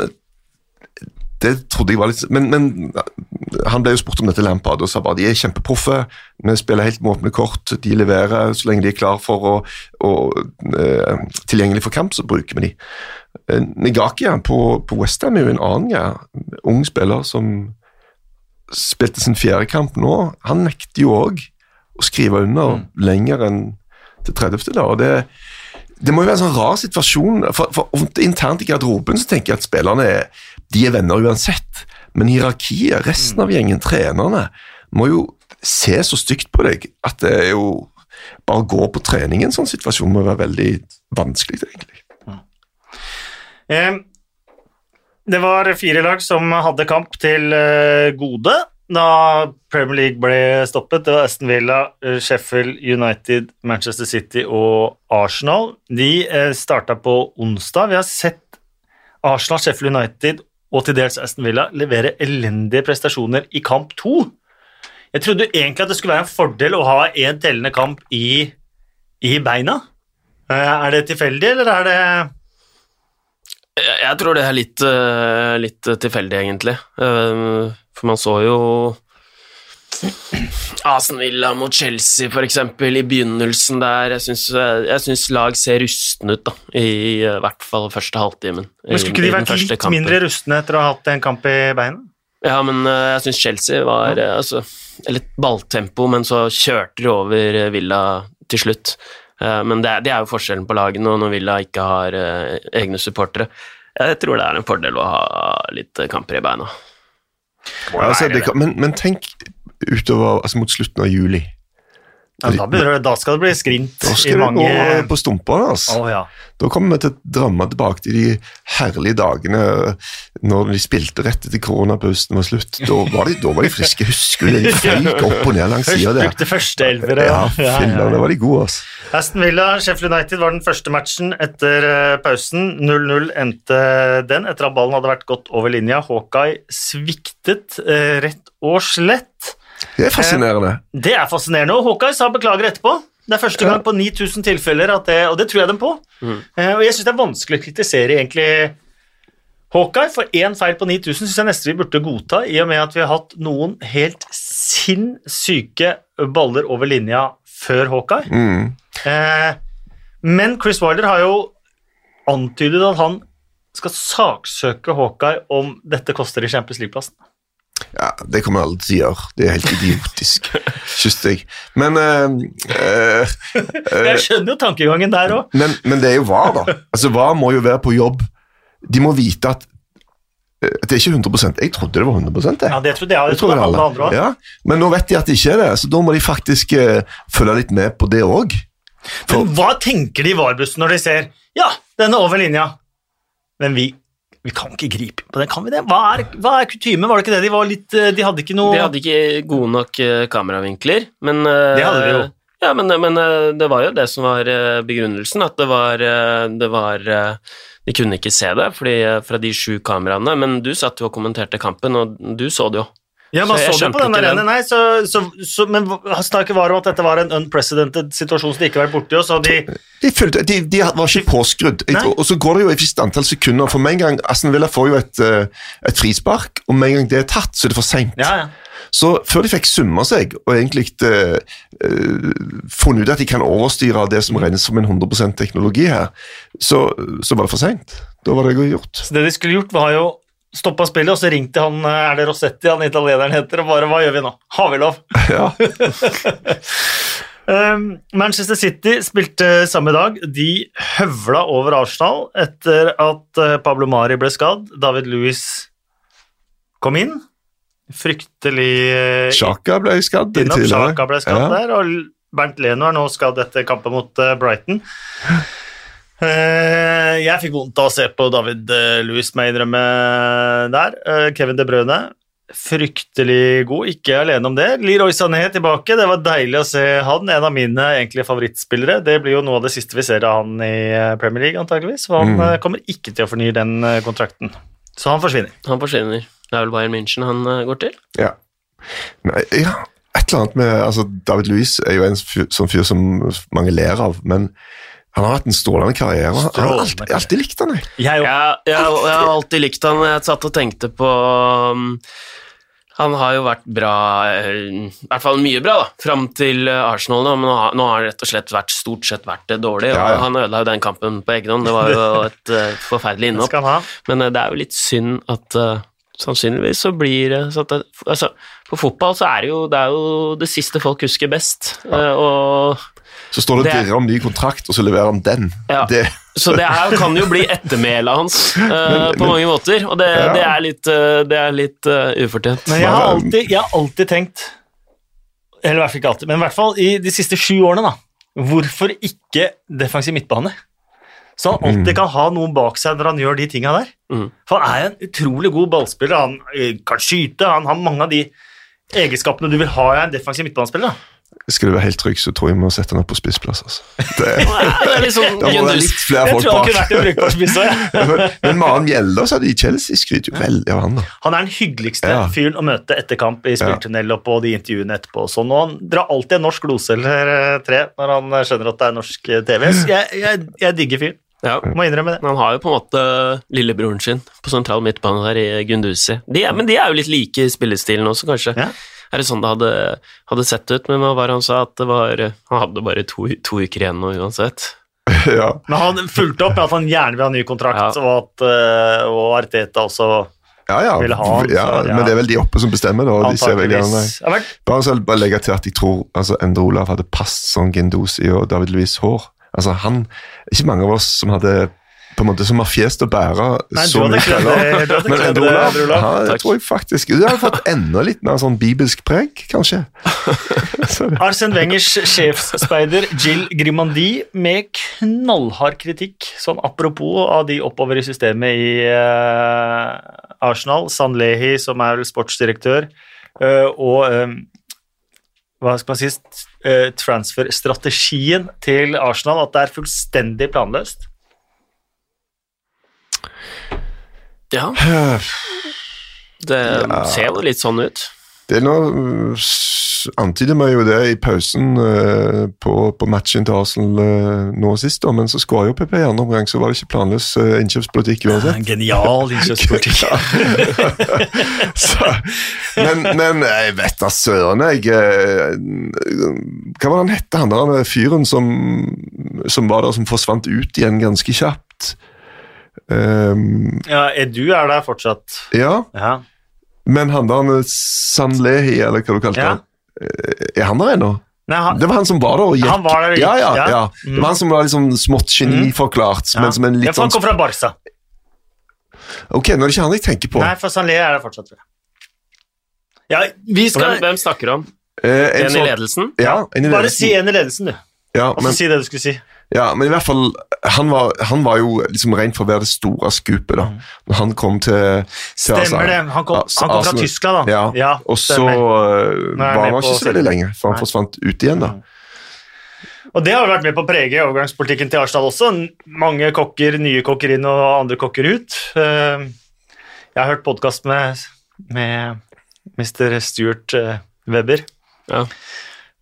Det trodde jeg var litt Men, men han ble jo spurt om dette Lampard og sa bare de er kjempeproffe. Vi spiller helt med åpne kort. De leverer så lenge de er klar for å, å eh, tilgjengelig for kamp, så bruker vi de. Uh, Negakia på, på Westham er jo en annen ja, ung spiller som spilte sin fjerde kamp nå, han nekter jo òg å skrive under lenger enn til 30. da, og det, det må jo være en sånn rar situasjon. For, for Internt i garderoben så tenker jeg at spillerne er, de er venner uansett, men hierarkiet, resten av gjengen, trenerne, må jo se så stygt på deg at det er jo bare å gå på trening i en sånn situasjon må være veldig vanskelig, egentlig. Eh, Det var fire lag som hadde kamp til eh, gode da Premier League ble stoppet. Det var Aston Villa, eh, Sheffield United, Manchester City og Arsenal. De starta på onsdag. Vi har sett Arsenal, Sheffield United og til dels Aston Villa levere elendige prestasjoner i kamp to. Jeg trodde egentlig at det skulle være en fordel å ha en tellende kamp i, i beina. Eh, Er det tilfeldig, eller er det jeg tror det er litt, eh, litt tilfeldig, egentlig. Eh, for man så jo Aston Villa mot Chelsea, for eksempel, i begynnelsen der. Jeg syns, lag ser rustne ut, da, i i hvert fall første halvtimen. Men skulle ikke de vært litt kampen. mindre rustne etter å ha hatt en kamp i beina? Ja, men eh, jeg syns Chelsea var ja. altså, litt balltempo, men så kjørte de over eh, Villa til slutt. Eh, men det, er- det er jo forskjellen på lagene, og når Villa ikke har eh, egne supportere. Jeg tror det er en fordel å ha litt eh, kamper i beina. Ja, altså, det kan, men, men tenk utover, altså mot slutten av juli. Ja, da, det, da skal det bli skrint Da skal det gå på stumpene. Altså. Oh, ja. Da kommer vi til å drømme tilbake til de herlige dagene når de spilte rett etter koronapausen var slutt. Da var de, da var de friske. Husker du det? De føyk opp og ned langs sida der. brukte første elvere. Ja, ja, da var de gode, altså. Aston Villa, Sheffield United var den første matchen etter eh, pausen. 0-0 endte den etter at ballen hadde vært godt over linja. Hawkeye sviktet eh, rett og slett. Det er fascinerende. Det er fascinerende, og Hawkeye sa beklager etterpå. Det er første gang på 9000 tilfeller, at det, og det tror jeg dem på. Eh, og jeg syns det er vanskelig å kritisere egentlig Hawkeye, for én feil på 9000 syns jeg nesten vi burde godta, i og med at vi har hatt noen helt sinnssyke baller over linja før Hawkeye. Mm. Eh, men Chris Wilder har jo antydet at han skal saksøke Hawkeye om dette koster i Champions League-plassen. Ja, Det kommer alle til å gjøre. Det er helt idiotisk, syns jeg. Men, eh, eh, Jeg skjønner jo tankegangen der òg. men, men det er jo VAR, da. Altså, VAR må jo være på jobb. De må vite at eh, det er ikke 100% Jeg trodde det var 100% Ja, det trodde jeg. Det Det tror trodde alle alle. andre også. Ja, men nå vet de at det ikke er det, så da må de faktisk eh, følge litt med på det òg. Men hva tenker de i VAR-bussen når de ser Ja, den er over linja, men vi, vi kan ikke gripe på den, kan vi det? Hva er, hva er kutyme? Var det ikke det? De var litt eh, De hadde ikke noe De hadde ikke gode nok eh, kameravinkler, men eh, Det hadde de jo. Ja, men, men det var jo det som var begrunnelsen, at det var, det var De kunne ikke se det fordi, fra de sju kameraene, men du satt jo og kommenterte kampen, og du så det jo. Ja, man Så så, det på den der nei, så, så, så, Men snakket var om at dette var en unprecedented situasjon som de ikke har vært borti, og så de De, de, de var ikke påskrudd. Nei. og så går det jo et visst antall sekunder. For med en gang Aston Villa får jo et, eh, et frispark, og med en gang det er tatt, så er det for seint. Ja, ja. Så før de fikk summa seg og egentlig eh, uh, funnet ut at de kan overstyre det som regnes som en 100% teknologi her, så, så var det for seint. Da var det gjort. Så det de skulle gjort, var jo stoppa spillet, og så ringte han Er det Rossetti han italieneren heter, og bare Hva gjør vi nå? Har vi lov? Ja. Um, Manchester City spilte samme dag. De høvla over Arsenal etter at eh, Pablo Mari ble skadd. David Louis kom inn. Fryktelig eh, Sjaka ble skadd innom. Sjaka ble skadd Ja. der, og Bernt Leno er nå skadd etter kampen mot eh, Brighton. Eh, jeg fikk vondt av å se på David eh, Louis, må jeg innrømme der. Eh, Kevin De Brøne, fryktelig god, ikke alene om det. Leroy Sané tilbake, det var deilig å se han, en av mine egentlige favorittspillere. Det blir jo noe av det siste vi ser av han i Premier League, antageligvis, for han Mm. kommer ikke til å fornye den kontrakten. Så han forsvinner. Han forsvinner. Det er vel Bayern München han går til? Ja. Nei, ja. Et eller annet med altså, David Louis er jo en fyr, sånn fyr som mange ler av, men han har hatt en strålende karriere. Jeg har alltid, alltid likt han, jeg. Jeg. Jeg, jeg har alltid likt han. Jeg satt og tenkte på um, Han har jo vært bra, eh, i hvert fall mye bra, da, fram til eh, Arsenal nå, men nå har, nå har han rett og slett vært, stort sett vært eh, dårlig. og Ja, ja. Han ødela jo den kampen på egen hånd, det var jo et uh, forferdelig Det innhopp. Men uh, det er jo litt synd at uh, sannsynligvis så blir det så at det, altså, På fotball så er det jo det, er jo det siste folk husker best. Ja. og Så står det Det- dirrer om ny kontrakt, og så leverer han den. Ja. Det, Så det her kan jo bli ettermælet hans eh, på mange måter, og det, Ja. det er litt, eh, det er litt uh, ufortjent. Men jeg har alltid, jeg har alltid tenkt Eller i hvert fall ikke alltid, men i hvert fall i de siste sju årene, da. Hvorfor ikke defensiv midtbane? Så han alltid kan ha noen bak seg når han gjør de tinga der. Mm. For han er en utrolig god ballspiller. Han kan skyte, han har mange av de egenskapene du vil ha i en defensiv midtbanespiller. da. Skal du være helt trygg, så tror jeg vi må sette den opp på spissplass. Altså. Det, Det er litt sånn da må det være Gundersen. litt flere Jeg folk tror han kunne bak. vært en brukbar spiss òg. Ja. Men, men Maren Gjelde det i Chelsea skryter jo veldig av han. da. Han er den hyggeligste Ja. fyren å møte etter kamp i spilltunnel og på de intervjuene etterpå. og Sånn. Og han drar alltid en norsk glose eller eh, tre når han eh, skjønner at det er norsk eh, TV. Så jeg, jeg, jeg digger fyren. Ja. Må innrømme det. Han har jo på en måte lillebroren sin på sentral midtbane der i Gunduzi. De er, men de er jo litt like i spillestilen også, kanskje. Ja. Er det sånn det hadde, hadde sett ut? Men hva var det han sa? At det var, han hadde bare to, to uker igjen nå uansett. ja. Men han fulgte opp med at han gjerne vil ha ny kontrakt, Ja. og at eh, og Arteta også Ja, ja. Ville ha han, ja, så, ja. Men det er vel de oppe som bestemmer, da. De ser veldig gjerne Bare, så, bare legge til at jeg tror altså, Endre Olav hadde passet sånn Gendosi og David Louis hår. Altså, han, Ikke mange av oss som hadde på en måte som har fjes til å bære Nei, du så mye kvelder. det- Men Endre det, Olav, jeg tror jeg faktisk Du har fått enda litt mer sånn bibelsk preg, kanskje. Arsen Wengers sjefsspeider Jill Grimandi med knallhard kritikk, sånn apropos av de oppover i systemet i uh, Arsenal. Sanlehi, som er vel sportsdirektør, uh, og um, hva skal man si eh, transferstrategien til Arsenal, at det er fullstendig planløst. Ja, det ser jo litt sånn ut. Det er uh, Antyder meg jo det i pausen uh, på, på matchen til Arsenal uh, nå sist, da, men så skåra jo PP i andre omgang, så var det ikke planløs uh, innkjøpspolitikk uansett. Genial innkjøpspolitikk. Så, men, men jeg vet da søren, jeg Hva var det han hette, han der fyren som, som var der, som forsvant ut igjen ganske kjapt? Um, ja, Edu er der fortsatt. ja, Ja. men han der Sanlehi, eller hva du kalte Ja. han, eh, er han der ennå? Nei, han, Det var han som var der og gikk. Han var der ja, ja, ja. ja. Mm. Det var han som var liksom smått geniforklart, ja. men som en ja, for han sånn kom fra Barca. Ok, nå er det ikke han jeg tenker på. Nei, for Sanlé er der fortsatt, tror jeg. Ja, vi Hvem, skal hvem snakker du om? Eh, en En i sånn- ledelsen? Ja, en i Bare si en i ledelsen, du. ja, Og så men, si det du skulle si. Ja, men i hvert fall Han var, han var jo liksom rent for å være det store skupet, da. Når han kom til, til Mm. Stemmer det. Han kom, Ja, han kom fra Arsenal. Tyskland, da. Ja, og så er var han ikke så veldig lenge, for han Nei. forsvant ut igjen, da. Og det har vært med på å prege overgangspolitikken til Arsenal også. Mange kokker, nye kokker inn og andre kokker ut. Eh, Jeg har hørt podkast med, med Mr. Stuart eh, Webber. Ja.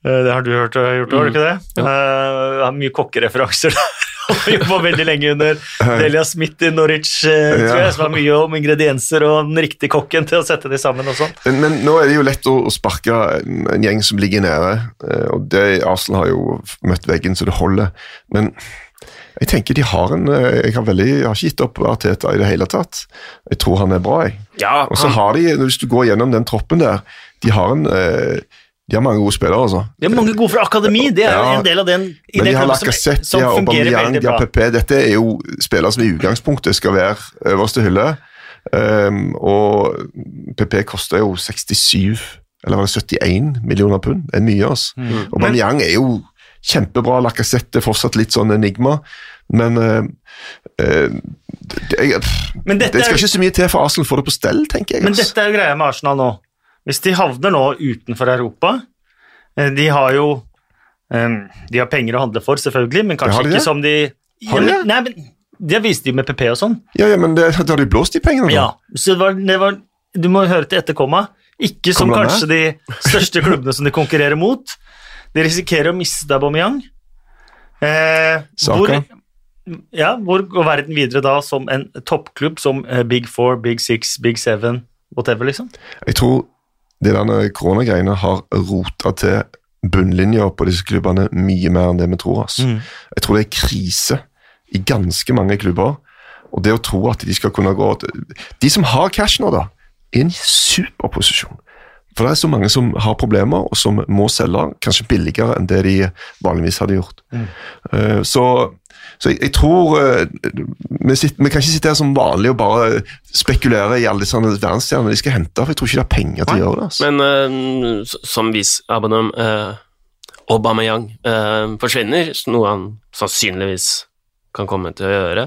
Eh, Det har du hørt og gjort, har du Mm. ikke det? Ja. Uh, Jeg har mye kokkereferanser der. Jobba veldig lenge under Delia Smith i Norwich, uh, tror jeg, som har mye om ingredienser og den riktige kokken til å sette de sammen og sånn. Men, men nå er det jo lett å, å sparke en, en gjeng som ligger nede, uh, og det, Arsenal har jo møtt veggen så det holder. Men jeg tenker de har en eh, Jeg har, veldig, jeg har ikke gitt opp Arteta i det hele tatt. Jeg tror han er bra, jeg. Ja, Og så har de, hvis du går gjennom den troppen der, de har en eh, de har mange gode spillere, altså. De har mange gode fra akademi, det er Ja. en del av den i Men den de har som, Lacassette, de har Aubameyang, de har. PP. Dette er jo spillere som i utgangspunktet skal være øverste hylle. Um, og PP koster jo 67, eller var det 71 millioner pund. Det er mye, altså. Mm. Aubameyang er jo kjempebra. Lacassette er fortsatt litt sånn enigma. Men uh, uh, det, jeg, Men dette det skal er- ikke så mye til for Arsenal å få det på stell, tenker jeg. Men altså. dette er jo greia med Arsenal nå. Hvis de havner nå utenfor Europa eh, De har jo eh, De har penger å handle for, selvfølgelig, men kanskje ikke som de Har ja, men, Nei, men Det viste de med PP og sånn. Ja, ja, men det, da har de blåst de pengene, da. Ja, så det var, det var Du må høre til etterkomma. Ikke som Kommer kanskje de største klubbene som de konkurrerer mot. De risikerer å miste Aubameyang. Eh, hvor, ja, hvor går verden videre da som en toppklubb som eh, Big Four, Big Six, Big Seven, whatever, liksom? Jeg tror det der koronagreiene har rota til bunnlinja på disse klubbene mye mer enn det vi tror. Altså. Mm. Jeg tror det er krise i ganske mange klubber. Og det å tro at de skal kunne gå De som har cash nå, da, er i en superposisjon. For det er så mange som har problemer, og som må selge kanskje billigere enn det de vanligvis hadde gjort. Eh, så så jeg, jeg tror eh, vi, sitter, vi kan ikke sitte her som vanlig og bare spekulere i alle disse verdensstjernene de skal hente, for jeg tror ikke de har penger til å gjøre det. Altså. men uh, som vis abonnem uh, Aubameyang uh, forsvinner, noe han sannsynligvis kan komme til å gjøre.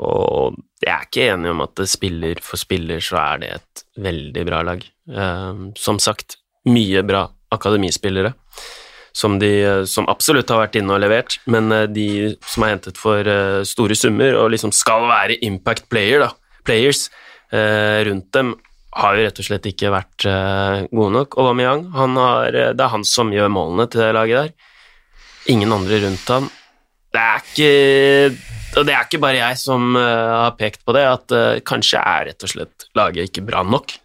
Og jeg er ikke enig om at spiller for spiller så er det et veldig bra lag. Som sagt, mye bra akademispillere som, de, som absolutt har vært inne og levert, men eh, de som er hentet for eh, store summer og liksom skal være impact player, da, players eh, rundt dem, har jo rett og slett ikke vært eh, gode nok. Aubameyang, han har, eh, det er han som gjør målene til det laget der. Ingen andre rundt ham. Det er ikke Og det er ikke bare jeg som uh, har pekt på det, at uh, kanskje er rett og slett laget ikke bra nok.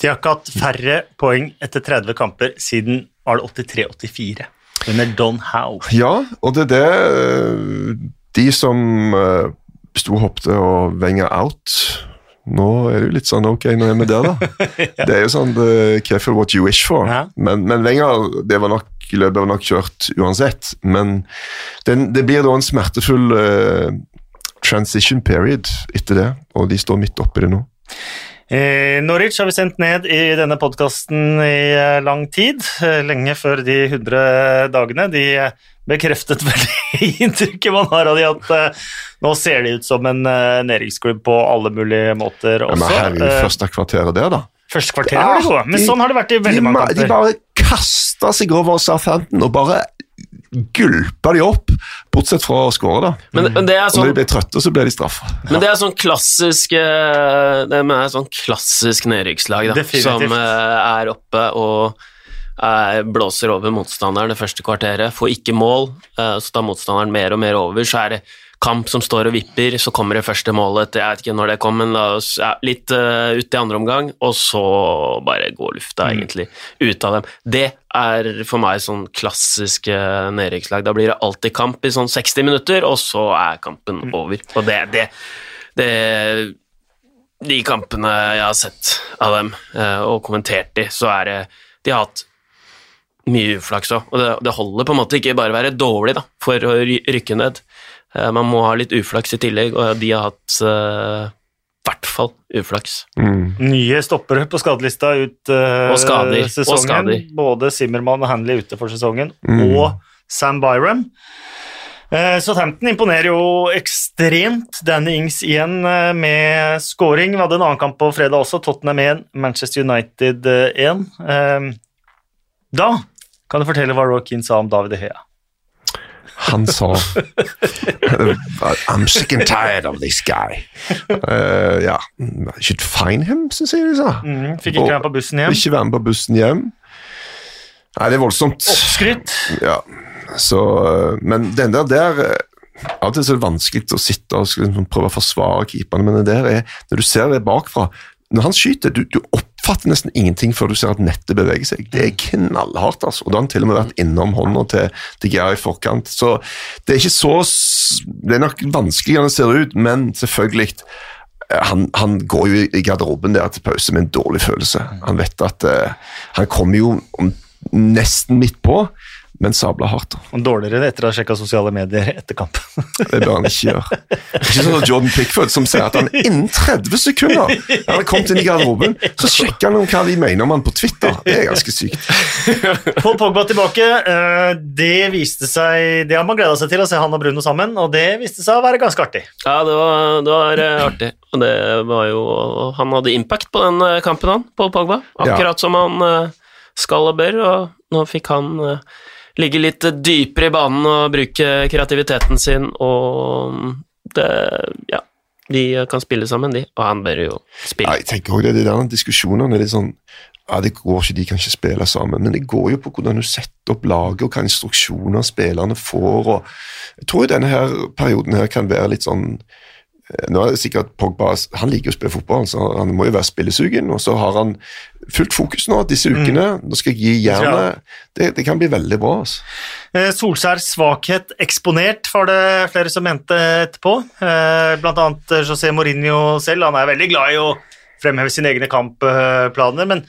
De har ikke hatt færre poeng etter 30 kamper siden var det 83-84. Under Don Howe. Ja, og det er det eh, De som uh, sto og hoppte og venga out Nå er det jo litt sånn ok, nå er vi der, da. Det er jo sånn uh, careful what you wish for. Ja. Men, men Wenger, det var nok løpet var nok kjørt uansett. Men den, det blir da en smertefull uh, transition period etter det, og de står midt oppi det nå. Eh, Norwich har vi sendt ned i denne podkasten i eh, lang tid, eh, lenge før de 100 dagene. De bekreftet veldig inntrykket man har av de at nå ser de ut som en næringsklubb nedrykksklubb på alle mulige måter Ja, også. men herregud, første kvarteret der, da. første kvarteret var de gode, men sånn har det vært i veldig mange kamper. de bare kasta seg over Southampton og bare gulpa de opp, bortsett fra å skåre, da. Men, men det er Og sånn når de ble trøtte, så ble de straffa. Men det er sånn klassisk eh, Det er sånn klassisk nedrykkslag, da. Definitivt. Som eh, er oppe og er, blåser over motstanderen det første kvarteret. Får ikke mål, eh, så tar motstanderen mer og mer over. Så er det kamp som står og vipper, så kommer det første målet. Jeg vet ikke når det kom, men la oss ja, litt uh, ut i andre omgang, og så bare går lufta egentlig ut av dem. Det er for meg sånn klassisk uh, nedrykkslag. Da blir det alltid kamp i sånn 60 minutter, og så er kampen over. Og det, det, det de kampene jeg har sett av dem eh, og kommentert de, så er det De har hatt mye uflaks òg, og det, det holder på en måte ikke bare å være dårlig da, for å rykke ned. Eh, man må ha litt uflaks i tillegg, og de har hatt eh, i hvert fall uflaks. Mm. Nye stoppere på skadelista ut uh, Og skader, og skader. Både Zimmermann og Hanley ute for sesongen, Mm. og Sam Byram. Så Southampton imponerer jo ekstremt. Danny Ings igjen med scoring. Vi hadde en annen kamp på fredag også, Tottenham 1, Manchester United eh, 1. Eh, Da kan du fortelle hva Roy Keane sa om David De Gea. Han sa I'm sick and tired of this guy. Uh, ja, I should find him, syns jeg de sa. Mm, fikk ikke være på bussen hjem. Ikke være med på bussen hjem. Nei, det er voldsomt. Oppskrytt. Ja, så uh, Men den der der uh, Av og til er det vanskelig å sitte og liksom prøve å forsvare keeperne, men det der er, når du ser det bakfra Når han skyter, du, du oppfatter nesten ingenting før du ser at nettet beveger seg. Det er knallhardt, altså. Og da har han til og med vært innom hånda til, til Geir i forkant. Så det er ikke så Det er nok vanskeligere enn det ser ut, men selvfølgelig eh, han, han går jo i garderoben der til pause med en dårlig følelse. Han vet at uh, han kommer jo nesten midt på, men sabla hardt. Og Dårligere etter å ha sjekka sosiale medier etter kampen. Det bør han ikke gjøre. Ikke sånn at Jordan Pickford som sier at han innen 30 sekunder han har kommet inn i garderoben, så sjekker han om hva de mener om han på Twitter. Det er ganske sykt. Paul Pogba tilbake. eh, Det viste seg Det har man gleda seg til, å se han og Bruno sammen, og det viste seg å være ganske artig. Ja, det var, det var eh, artig. Og det var jo Han hadde impact på den eh, kampen, han, Paul Pogba. Akkurat som han skal og bør, og nå fikk han ligge litt dypere i banen og bruke kreativiteten sin, og det Ja, de kan spille sammen, de, og han bør jo spille. jeg tenker også det, det der diskusjonene er litt sånn ja, Det går ikke, de kan ikke spille sammen, men det går jo på hvordan du setter opp laget, og hva instruksjoner spillerne får. og Jeg tror denne her perioden her kan være litt sånn eh, nå er det sikkert Pogba han liker å spille fotball, så han må jo være spillesugen. Og så har han fullt fokus nå disse ukene. Nå skal jeg gi jernet. Det, det kan bli veldig bra. altså. Eh, Solskjærs svakhet eksponert, var det flere som mente etterpå. Eh, Blant annet eh, José Mourinho selv. Han er veldig glad i å fremheve sine egne kampplaner, men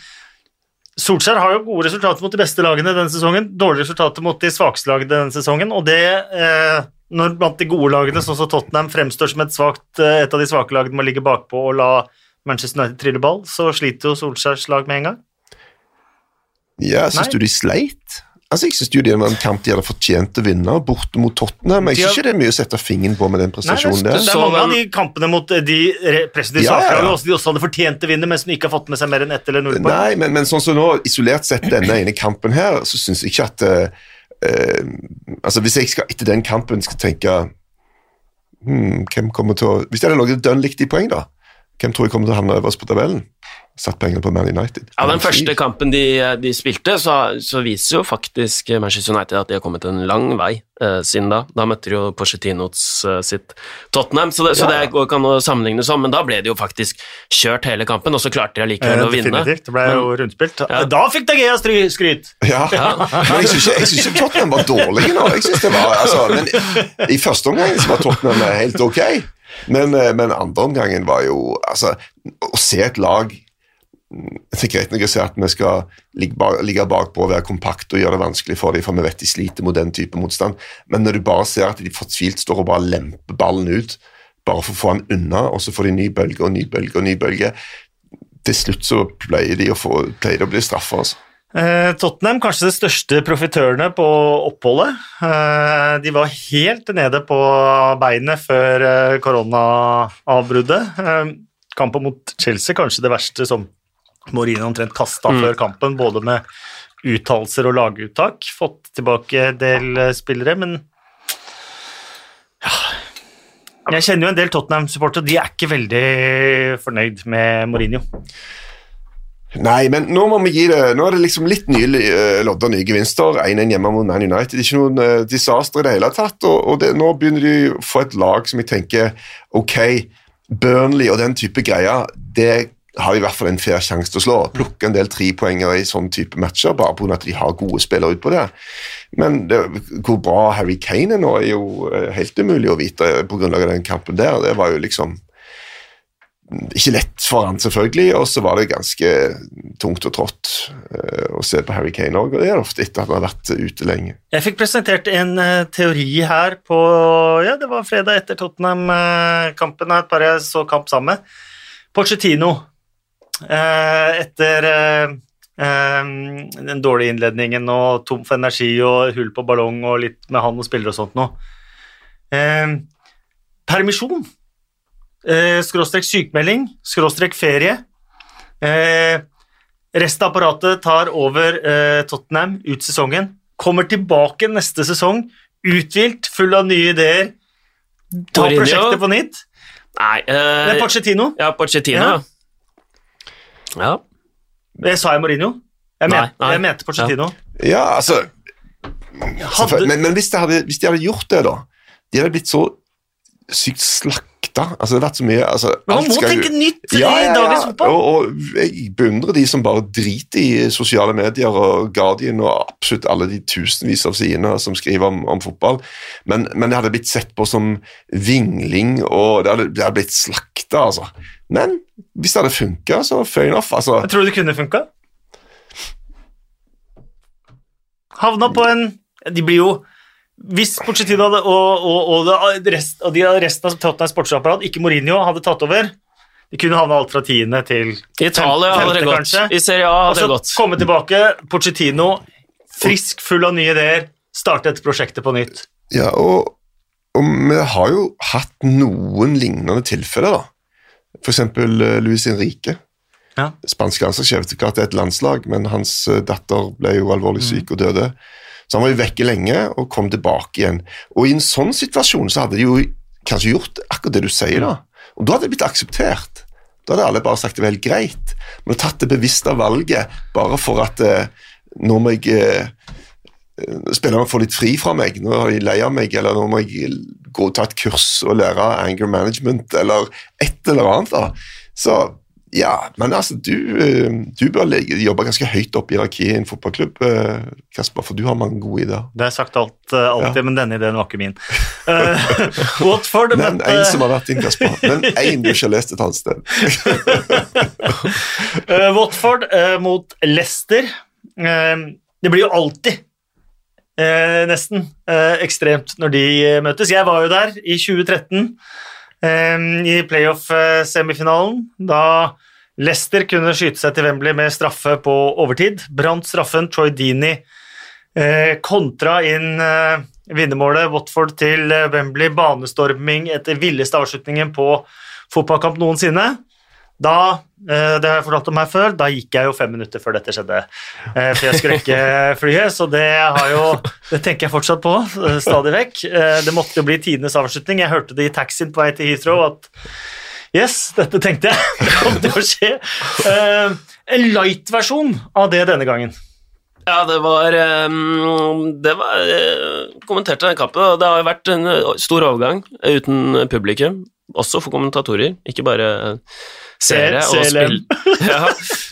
Solskjær har jo gode resultater mot de beste lagene denne sesongen, dårlige resultater mot de svakeste lagene denne sesongen, og det når blant de gode lagene, sånn som Tottenham, fremstår som et, svakt, eh, et av de svake lagene man ligger bakpå og la Manchester United triller ball, så sliter jo Solskjærs lag med en gang. Ja, Syns du de sleit? Altså, Jeg syns det var en kamp de hadde fortjent å vinne, borte mot Tottenham. Jeg syns ikke det er mye å sette fingeren på med den prestasjonen er, der. det er mange av de kampene mot eh, de re- pressede Ja, ja, ja. også de også hadde fortjent å vinne, men som ikke har fått med seg mer enn ett eller null poeng. Nei, men, men sånn som nå, isolert sett denne ene kampen her, så syns jeg ikke at uh, uh, Altså, hvis jeg skal etter den kampen skal tenke hmm, hvem kommer til å Hvis jeg hadde ligget dønn likt i poeng, da, hvem tror jeg kommer til å havne øverst på tabellen? Satt pengene på Man United. Ja, Den første kampen de, de spilte, så, så viser jo faktisk Manchester United at de har kommet en lang vei eh, siden da. Da møtte de jo Porcetinos eh, sitt Tottenham, så det, så Ja, ja. det går ikke an å sammenligne sånn, men da ble de jo faktisk kjørt hele kampen, og så klarte de allikevel Eh, å vinne. Definitivt. Det ble jo rundspilt. Ja. Da fikk De Gea skryt! Ja, men jeg syns ikke, Tottenham var dårlige nå. Jeg synes det var, altså, men I første omgang så var Tottenham helt ok, men, eh, men andre omgangen var jo altså, Å se et lag det er greit nok å si at vi skal ligge, bak, ligge bakpå og være kompakte og gjøre det vanskelig for dem, for vi vet de sliter mot den type motstand, men når du bare ser at de fortvilt står og bare lemper ballen ut bare for å få den unna, og så får de ny bølge og ny bølge og ny bølge Til slutt så pleier de å, få, pleier de å bli straffa, altså. Eh, Tottenham, kanskje de største profitørene på oppholdet. Eh, de var helt nede på beinet før eh, koronaavbruddet. Kampen mot Chelsea, kanskje det verste som Mourinho omtrent kasta før kampen, både med uttalelser og laguttak. Fått tilbake en del spillere, men ja. Jeg kjenner jo en del Tottenham-supportere, de er ikke veldig fornøyd med Mourinho. Nei, men nå må vi gi det Nå er det liksom litt nye uh, lodder, nye gevinster. 1-1 hjemme mot Man United. Ikke noen uh, disaster i det hele tatt. Og, og det, nå begynner de å få et lag som jeg tenker Ok, Burnley og den type greier, det har i hvert fall en fair sjanse til å slå. Plukke en del trepoengere i sånn type matcher, bare pga. at de har gode spillere utpå det. Men det, hvor bra Harry Kane er nå, er jo eh, helt umulig å vite på grunnlag av den kampen der. Det var jo liksom ikke lett for han, selvfølgelig, og så var det ganske tungt og trått eh, å se på Harry Kane òg, og det er ofte etter at han har vært ute lenge. Jeg fikk presentert en eh, teori her på Ja, det var fredag etter Tottenham-kampen. Et par jeg så kamp sammen med. Pochettino. eh, etter eh, eh, den dårlige innledningen og tom for energi og hull på ballong og litt med han og spillere og sånt noe. Eh, permisjon. Eh, skråstrek sykmelding. Skråstrek ferie. Eh, resten av apparatet tar over eh, Tottenham ut sesongen kommer tilbake neste sesong uthvilt, full av nye ideer. Ta Mourinho? prosjektet på nytt. Nei Det eh, er Pochettino. Ja, Pochettino. Ja. Ja. ja. Det sa jeg Mourinho. Jeg, Nei, men, nei. jeg mente Pochettino. Ja, altså Hadde, Men, men hvis, de hadde, hvis de hadde gjort det, da De hadde blitt så sykt slakta. Altså, det har vært så mye altså, men man må skal tenke nytt Ja, i dagens fotball. Og, og jeg beundrer de som bare driter i sosiale medier og Guardian og absolutt alle de tusenvis av sidene som skriver om, om fotball, men, men det hadde blitt sett på som vingling, og det hadde, det hadde blitt slakta, altså. Men hvis det hadde funka, så fair enough. Altså, Jeg tror det kunne funka. Havna på en De blir jo Hvis Pochettino hadde, og, og, og, det rest, og de resten av Tottenhams sportsapparat, ikke Mourinho, hadde tatt over De kunne havna alt fra tiende til I Italia hadde det gått. kanskje. I Serie A hadde det gått. Og så komme tilbake, Pochettino, frisk, full av nye ideer, starte dette prosjektet på nytt. Ja, og, og vi har jo hatt noen lignende tilfeller, da. For eksempel eh, Luis Enrique. Ja. Spansk landslagssjef. Det er det er et landslag, men hans eh, datter ble jo alvorlig syk og døde. Så han var jo vekke lenge og kom tilbake igjen. Og i en sånn situasjon så hadde de jo kanskje gjort akkurat det du sier, da. Og da hadde det blitt akseptert. Da hadde alle bare sagt det var helt greit. Men tatt det bevisste valget bare for at eh, nå må jeg eh, spillerne får litt fri fra meg, nå er de lei av meg, eller nå må jeg gå og ta et kurs og lære anger management, eller et eller annet. da. Så ja, men altså, du, eh, du bør jobbe ganske høyt opp i hierarkiet i en fotballklubb, eh, Kasper, for du har mange gode ideer. Det har jeg sagt alt, alltid, alltid, men denne ideen var ikke min. Eh, Watford møtte en som har vært din, Kasper. Men én du ikke har lest et annet sted. Eh, Watford eh, mot Leicester. Eh, det blir jo alltid eh, nesten eh, ekstremt når de eh, møtes. Jeg var jo der i 2013 eh, i playoff-semifinalen, da Leicester kunne skyte seg til Wembley med straffe på overtid. Brant straffen, Troy Deeney eh, kontra inn eh, vinnermålet. Watford til eh, Wembley, banestorming etter villeste avslutningen på fotballkamp noensinne. Da, eh, det har jeg fortalt om her før, da gikk jeg jo fem minutter før dette skjedde. eh, For jeg skulle rekke flyet, så det har jo Det tenker jeg fortsatt på, eh, stadig vekk. Det måtte jo bli tidenes avslutning. Jeg hørte det i taxien på vei til Heathrow at Yes, dette tenkte jeg. Det kom til å skje. En light-versjon av det denne gangen. Ja, det var Det var Kommenterte den kampen, det har jo vært en stor overgang uten publikum, også for kommentatorer, ikke bare seere CLM. ja.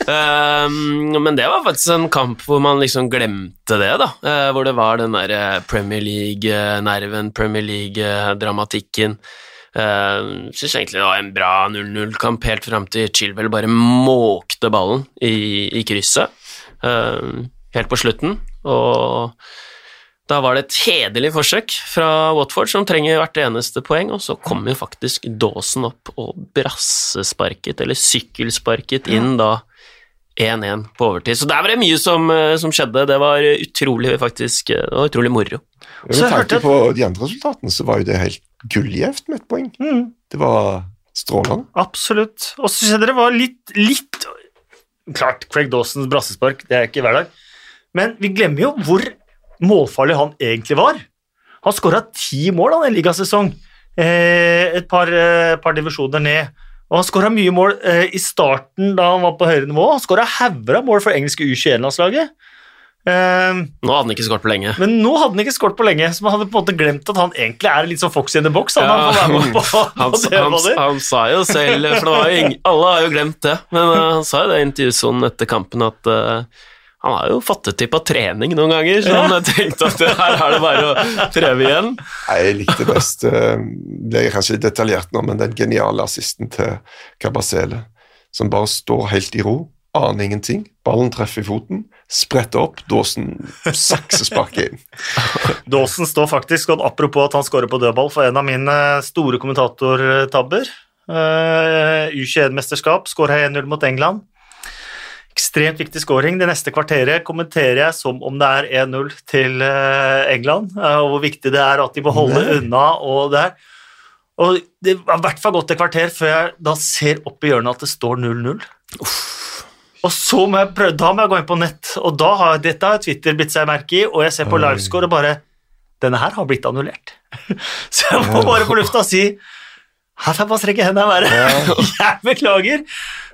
Um, men det var faktisk en kamp hvor man liksom glemte det, da. Uh, hvor det var den derre Premier League-nerven, Premier League-dramatikken. Uh, Syns egentlig det var en bra 0-0-kamp helt fram til Chilwell bare måkte ballen i, i krysset. Uh, helt på slutten, og da var det et hederlig forsøk fra Watford, som trenger hvert eneste poeng, og så kom jo faktisk Dawson opp og brassesparket, eller sykkelsparket, inn da 1-1 på overtid. Så der var det mye som, eh, som skjedde. Det var utrolig, faktisk, eh, det var utrolig moro. Med Så tanke på de andre resultatene, så var jo det helt gullgjevt med et poeng. Mm. Det var strålende. Absolutt. Og så skjedde jeg dere var litt, litt Klart, Craig Dawsons brassespark, det er ikke hver dag. Men vi glemmer jo hvor målfarlig han egentlig var. Han skåra ti mål han, en ligasesong, eh, et par, eh, par divisjoner ned. Og han skåra mye mål eh, i starten da han var på høyere nivå. Han skåra hauger av mål for engelske U21-landslaget. Eh, Nå hadde han ikke skåret på lenge. men nå hadde han ikke skåret på lenge, så man hadde på en måte glemt at han egentlig er litt sånn fox in the box. Han, på, han, på han, han sa jo selv, for det var jo ingen, alle har jo glemt det, men uh, han sa jo det i intervjusonen etter kampen at eh, han har jo fattet det til på trening noen ganger, så han tenkte at det her er det bare å prøve igjen. Nei, Jeg likte best eh, Det er kanskje litt detaljert nå, men den geniale assisten til Kabasele, som bare står helt i ro, aner ingenting. Ballen treffer i foten, spretter opp, Dawson saksesparker inn. Dawson står faktisk, og apropos at han skårer på dødball, for en av mine store kommentatortabber. Uh, U21-mesterskap, skåra 1-0 mot England. Ekstremt viktig scoring. Det neste kvarteret kommenterer jeg som om det er 1-0 til eh, England, eh, og hvor viktig det er at de må holde Nei. unna. og det er og Det har i hvert fall gått et kvarter før jeg da ser opp i hjørnet at det står 0-0. Og så må jeg prøve, da må jeg gå inn på nett, og da har dette har Twitter bitt seg merke i, og jeg ser på Oi. livescore og bare denne her har blitt annullert. Så jeg må bare på lufta si her får jeg bare strekke hendene i været. Jeg beklager.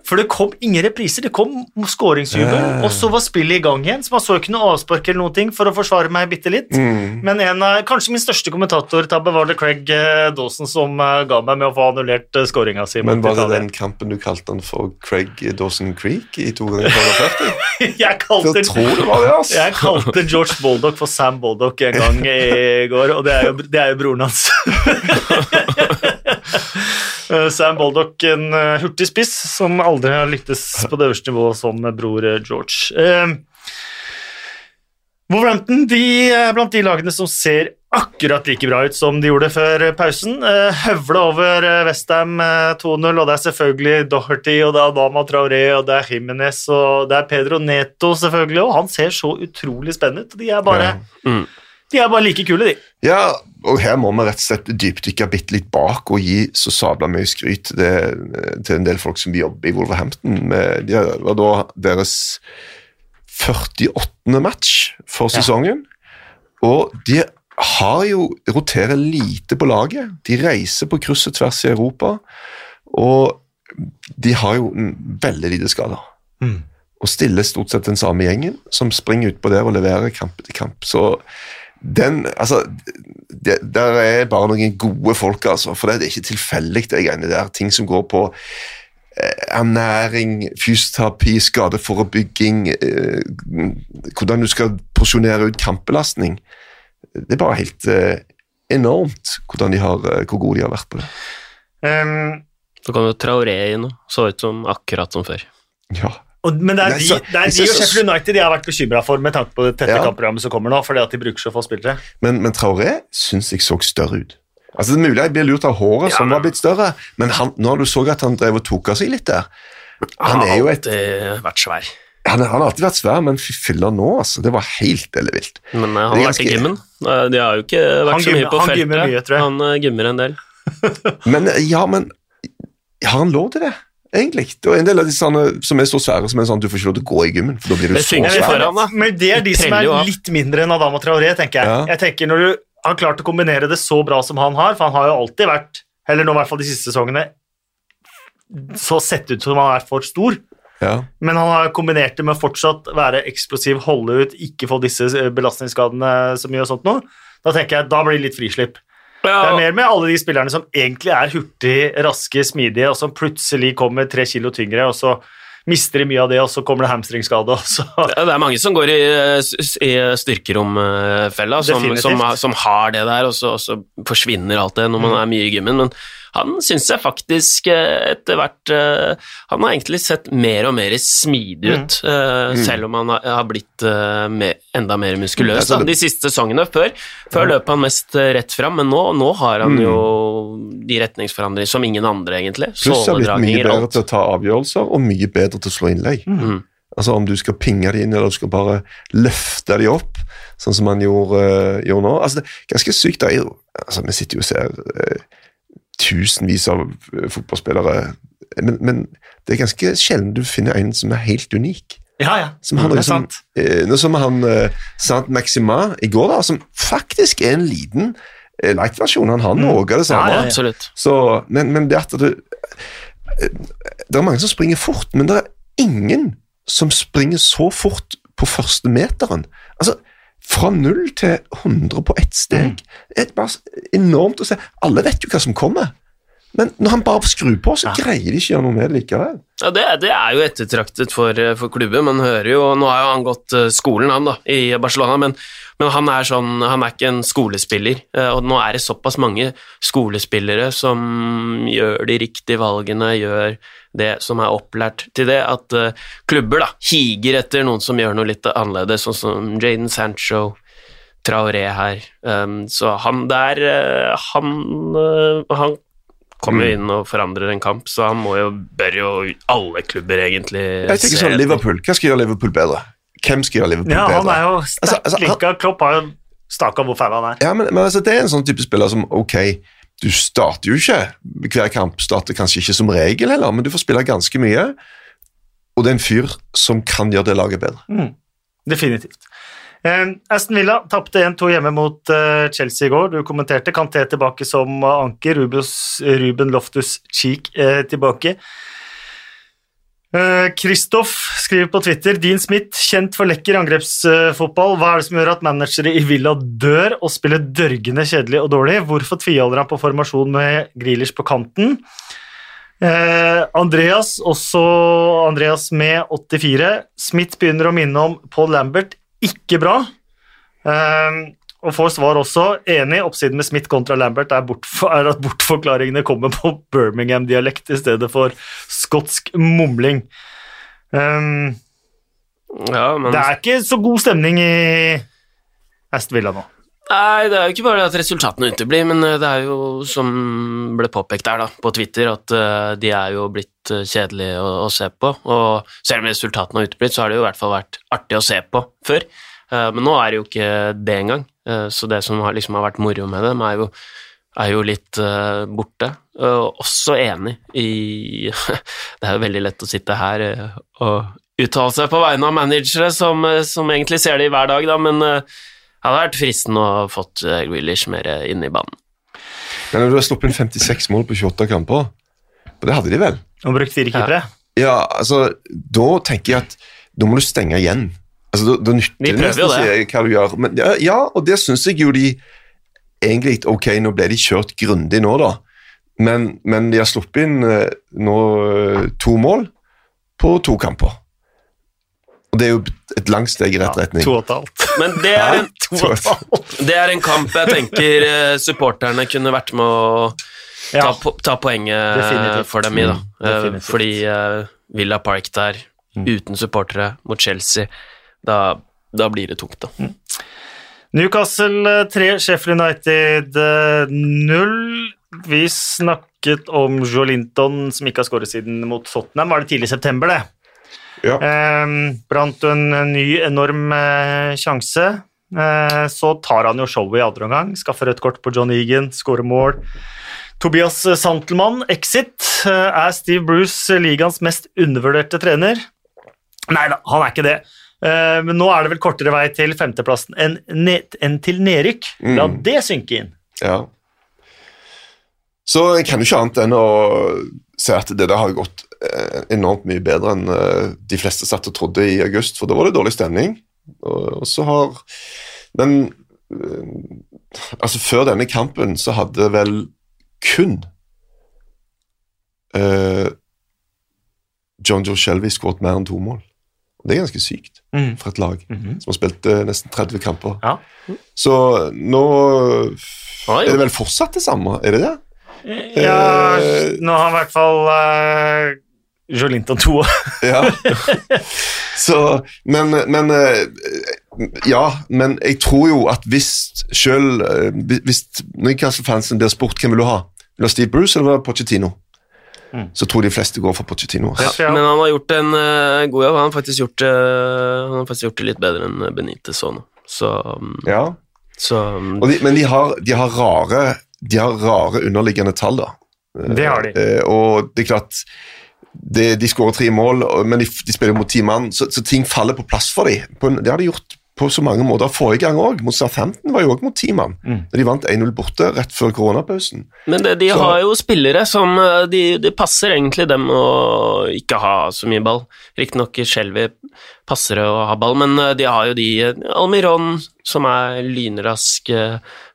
For det kom ingen repriser. Det kom skåringsjubel, og så var spillet i gang igjen. Så man så ikke noe avspark eller noen ting for å forsvare meg bitte litt. Mm. Men en av, kanskje min største kommentatortabbe var det Craig eh, Dawson som eh, ga meg med å få annullert uh, skåringa si. Men var det den kampen du kalte han for Craig Dawson Creek i to ganger 45? Jeg kalte Jeg tror det var det, altså. Jeg kalte George Boldock for Sam Boldock en gang i går, og det er jo, det er jo broren hans. Eh, Sam Boldock, en eh, hurtig spiss som aldri har lyktes på det øverste nivået som bror eh, George. Wolverhampton de er blant de lagene som ser akkurat like bra ut som de gjorde før pausen. Høvle over Westham eh, 2-0, og det er selvfølgelig Doherty, og det er Adama Traoré, og det er Jimenez, og det er Pedro Neto, selvfølgelig, og han ser så utrolig spennende ut. De er bare, Mm. De er bare like kule, de. Ja, og her må vi rett og slett dypdykke bitte litt bak og gi så sabla mye skryt til, det- til en del folk som jobber i Wolverhampton. Med, det var da deres 48. match for Ja. sesongen, og de har jo roterer lite på laget. De reiser på kryss og tvers i Europa, og de har jo veldig lite skader. Mm. Og stiller stort sett den samme gjengen, som springer utpå der og leverer kamp etter kamp. Så den, altså det, Der er bare noen gode folk, altså. For det er ikke tilfeldig, det greiene der. Ting som går på eh, ernæring, fysioterapi, skadeforebygging, eh, hvordan du skal porsjonere ut kampbelastning. Det er bare helt eh, enormt hvordan de har, eh, hvor gode de har vært på det. Um, Så kom jo Traoré inn og så ut som akkurat som før. Ja. Og, men det er, Nei, de, det er de og så- Sheffield United de har vært bekymra for med tanke på det tette Ja. kampprogrammet som kommer nå, fordi at de bruker så få spillere. Men, men Traoré syns jeg så større ut. Altså Det er mulig jeg blir lurt av håret, Ja, som var blitt større, men han, når du så at han drev og tok av seg litt der Han har jo et alltid vært svær. Han, han har alltid vært svær, men fy filler nå, altså. Det var helt ellevilt. Men eh, han har vært i gymmen. Eh, De har jo ikke vært Han så mye på feltet. han gymmer mye, tror jeg. Han eh, gymmer en del. Men ja, men har han lov til det? Egentlig. Det er en del av de sånne, som er så svære som er sånn du får ikke lov til å gå i gymmen, for da blir du så svær. foran, Men det er de som er litt mindre enn Adama Traoré, tenker jeg. Ja. Jeg tenker Når du har klart å kombinere det så bra som han har, for han har jo alltid vært, eller nå i hvert fall de siste sesongene, så sett ut som han er for stor, Ja. men han har kombinert det med fortsatt være eksplosiv, holde ut, ikke få disse belastningsskadene så mye og sånt noe. Da tenker jeg, da blir det litt frislipp. Det er mer med alle de spillerne som egentlig er hurtige, raske, smidige, og som plutselig kommer tre kilo tyngre, og så mister de mye av det, og så kommer det hamstringskade, også Ja, Det er mange som går i, eh, i styrkeromfella, som, som, har- som har det der, og så, og så forsvinner alt det når man Mm. er mye i gymmen. Men han syns jeg faktisk eh, etter hvert eh, Han har egentlig sett mer og mer smidig Mm. ut, mm. selv om han har, blitt eh, enda mer muskuløs. Da. De siste sesongene før, før løp han mest eh, rett fram, men nå, nå har han Mm. jo de retningsforandringer som ingen andre, egentlig. Pluss har blitt mye bedre til å ta avgjørelser, og mye bedre til å slå innlegg. Mm. Altså Om du skal pinge de inn, eller du skal bare løfte de opp, sånn som han gjorde, uh, gjorde nå. Altså Det er ganske sykt. Det er altså Vi sitter jo og ser eh, tusenvis av eh, fotballspillere, men, men det er ganske sjelden du finner en som er helt unik. Ja, ja. Som han, det er liksom, sant. eh, noe som han eh, Sant Maxima i går, da, som faktisk er en liten eh, light-versjon. Han har noe av det samme. Mm. Ja, ja, ja. Så, men, men det at du Det er mange som springer fort, men det er ingen som springer så fort på første meteren. Altså, fra null til 100 på ett steg. Det er bare enormt å se. Alle vet jo hva som kommer. Men når han bare skrur på, så Ja. greier de ikke å gjøre noe med det likevel. Ja, det, det er jo ettertraktet for, eh, for klubben. Man hører jo Nå har jo han gått eh, skolen, han, da, i Barcelona, men, men han er sånn Han er ikke en skolespiller. eh, Og nå er det såpass mange skolespillere som gjør de riktige valgene, gjør det som er opplært til det, at klubber da higer etter noen som gjør noe litt annerledes, sånn som Jaden Sancho. Traoré her. Um, så han der Han, han kommer jo inn og forandrer en kamp, så han må jo, bør jo alle klubber egentlig Jeg tenker sånn, Liverpool, Hva skal gjøre Liverpool bedre? Hvem skal gjøre Liverpool Ja, han er jo Altså, sterkt altså, han- Klopp har jo staka hvor feil han er. Ja, men, men altså, Det er en sånn type spiller som ok, du starter jo ikke hver kamp, starter kanskje ikke som regel heller, men du får spille ganske mye. Og det er en fyr som kan gjøre det laget bedre. Definitivt. Eh, Aston Villa tapte 1-2 hjemme mot eh, Chelsea i går. Du kommenterte Kanté tilbake som anker. Rubus, Ruben Loftus Cheek eh, tilbake. Kristoff skriver på Twitter Dean Smith, kjent for lekker angrepsfotball. Hva er det som gjør at managere i Villa dør og spiller dørgende kjedelig og dårlig? Hvorfor tviholder han på formasjon med Grealish på kanten? Eh, Andreas, også Andreas med 84. Smith begynner å minne om Paul Lambert. Ikke bra. Eh, og får svar også. Enig. Oppsiden med Smith kontra Lambert er, bortfor, er at bortforklaringene kommer på Birmingham-dialekt i stedet for skotsk mumling. Um, ja, men... Det er ikke så god stemning i Aston Villa nå. Nei, det er jo ikke bare at resultatene uteblir, men eh, det er jo, som ble påpekt der da, på Twitter, at uh, de er jo blitt uh, kjedelige å, å, se på. Og selv om resultatene har uteblitt, så har det jo i hvert fall vært artig å se på før. Men nå er det jo ikke det engang. så det som har, liksom har vært moro med dem, er jo, er jo litt borte. også enig i Det er jo veldig lett å sitte her og uttale seg på vegne av managere som, som egentlig ser det i hver dag, da, men hadde vært fristende å fått eh, Grealish mer inn i banen. Men når du har sluppet inn 56 mål på 28 kamper, og det hadde de vel? Og brukt fire keepere? Ja. ja, altså, da tenker jeg at da må du stenge igjen. Altså, da, da nytter det nesten å si hva du gjør. Men, ja, ja, og det syns jeg jo de egentlig Ok, nå ble de kjørt grundig nå, da, men, men de har sluppet inn eh, nå eh, to mål på to kamper. Og det er jo et langt steg i rett retning. Ja, to og et halvt. Men det er, en, det er, en, kamp jeg tenker eh, supporterne kunne vært med å ta, ja. po ta poenget Definitivt. for dem i, da. Mm, eh, Fordi uh, Villa Park der, mm. uten supportere, mot Chelsea, da, da blir det tungt, da. Mm. Newcastle 3, Sheffield United 0. Vi snakket om Joe Linton, som ikke har skåret siden mot Tottenham. Var det tidlig i september, det? Ja. Eh, brant en ny enorm eh, sjanse. Eh, så tar han jo showet i andre omgang. Skaffer rødt kort på John Egan, skårer mål. Tobias Santelmann, exit. Eh, er Steve Bruce ligaens mest undervurderte trener? Nei da, han er ikke det. Eh, men nå er det vel kortere vei til femteplassen enn, enn til nedrykk. La mm. det synke inn. Ja. Så jeg kan jo ikke annet enn å si at det der har gått enormt mye bedre enn eh, de fleste satt og trodde i august, for da var det dårlig stemning. Og, så har Men eh, altså, før denne kampen så hadde vel kun uh, John Joe Shelby skåret mer enn to mål. Det er ganske sykt mm. for et lag mm -hmm. som har spilt uh, nesten 30 kamper. Ja. Så nå er det vel fortsatt det samme, er det det? Ja, nå har i hvert fall Jolinton 2. ja. Så, men, men eh, Ja, men jeg tror jo at hvis selv eh, Hvis Newcastle-fansen blir spurt hvem vil du ha, vil du ha Steve Bruce eller Pochettino? Mm. Så tror de fleste går for Pochettino. Ja, men han har gjort en uh, god jobb. Han har faktisk gjort, uh, han har faktisk gjort det litt bedre enn Benitez òg nå. Så, um, ja. så um, de, Men de har, de har, rare De har rare underliggende tall, da. Det har de. Uh, og det er klart de, de skårer tre mål, men de, de spiller mot ti mann, så, så, ting faller på plass for dem. det har de gjort på så mange måter. Forrige gang òg, mot Southampton, var jo òg mot ti mann. Mm. De vant 1-0 borte rett før koronapausen. Men det, de så. har jo spillere som det de, de, passer egentlig dem å ikke ha så mye ball. Riktignok Shelby passer å ha ball, men eh, de har jo de eh, Almiron, som er lynrask,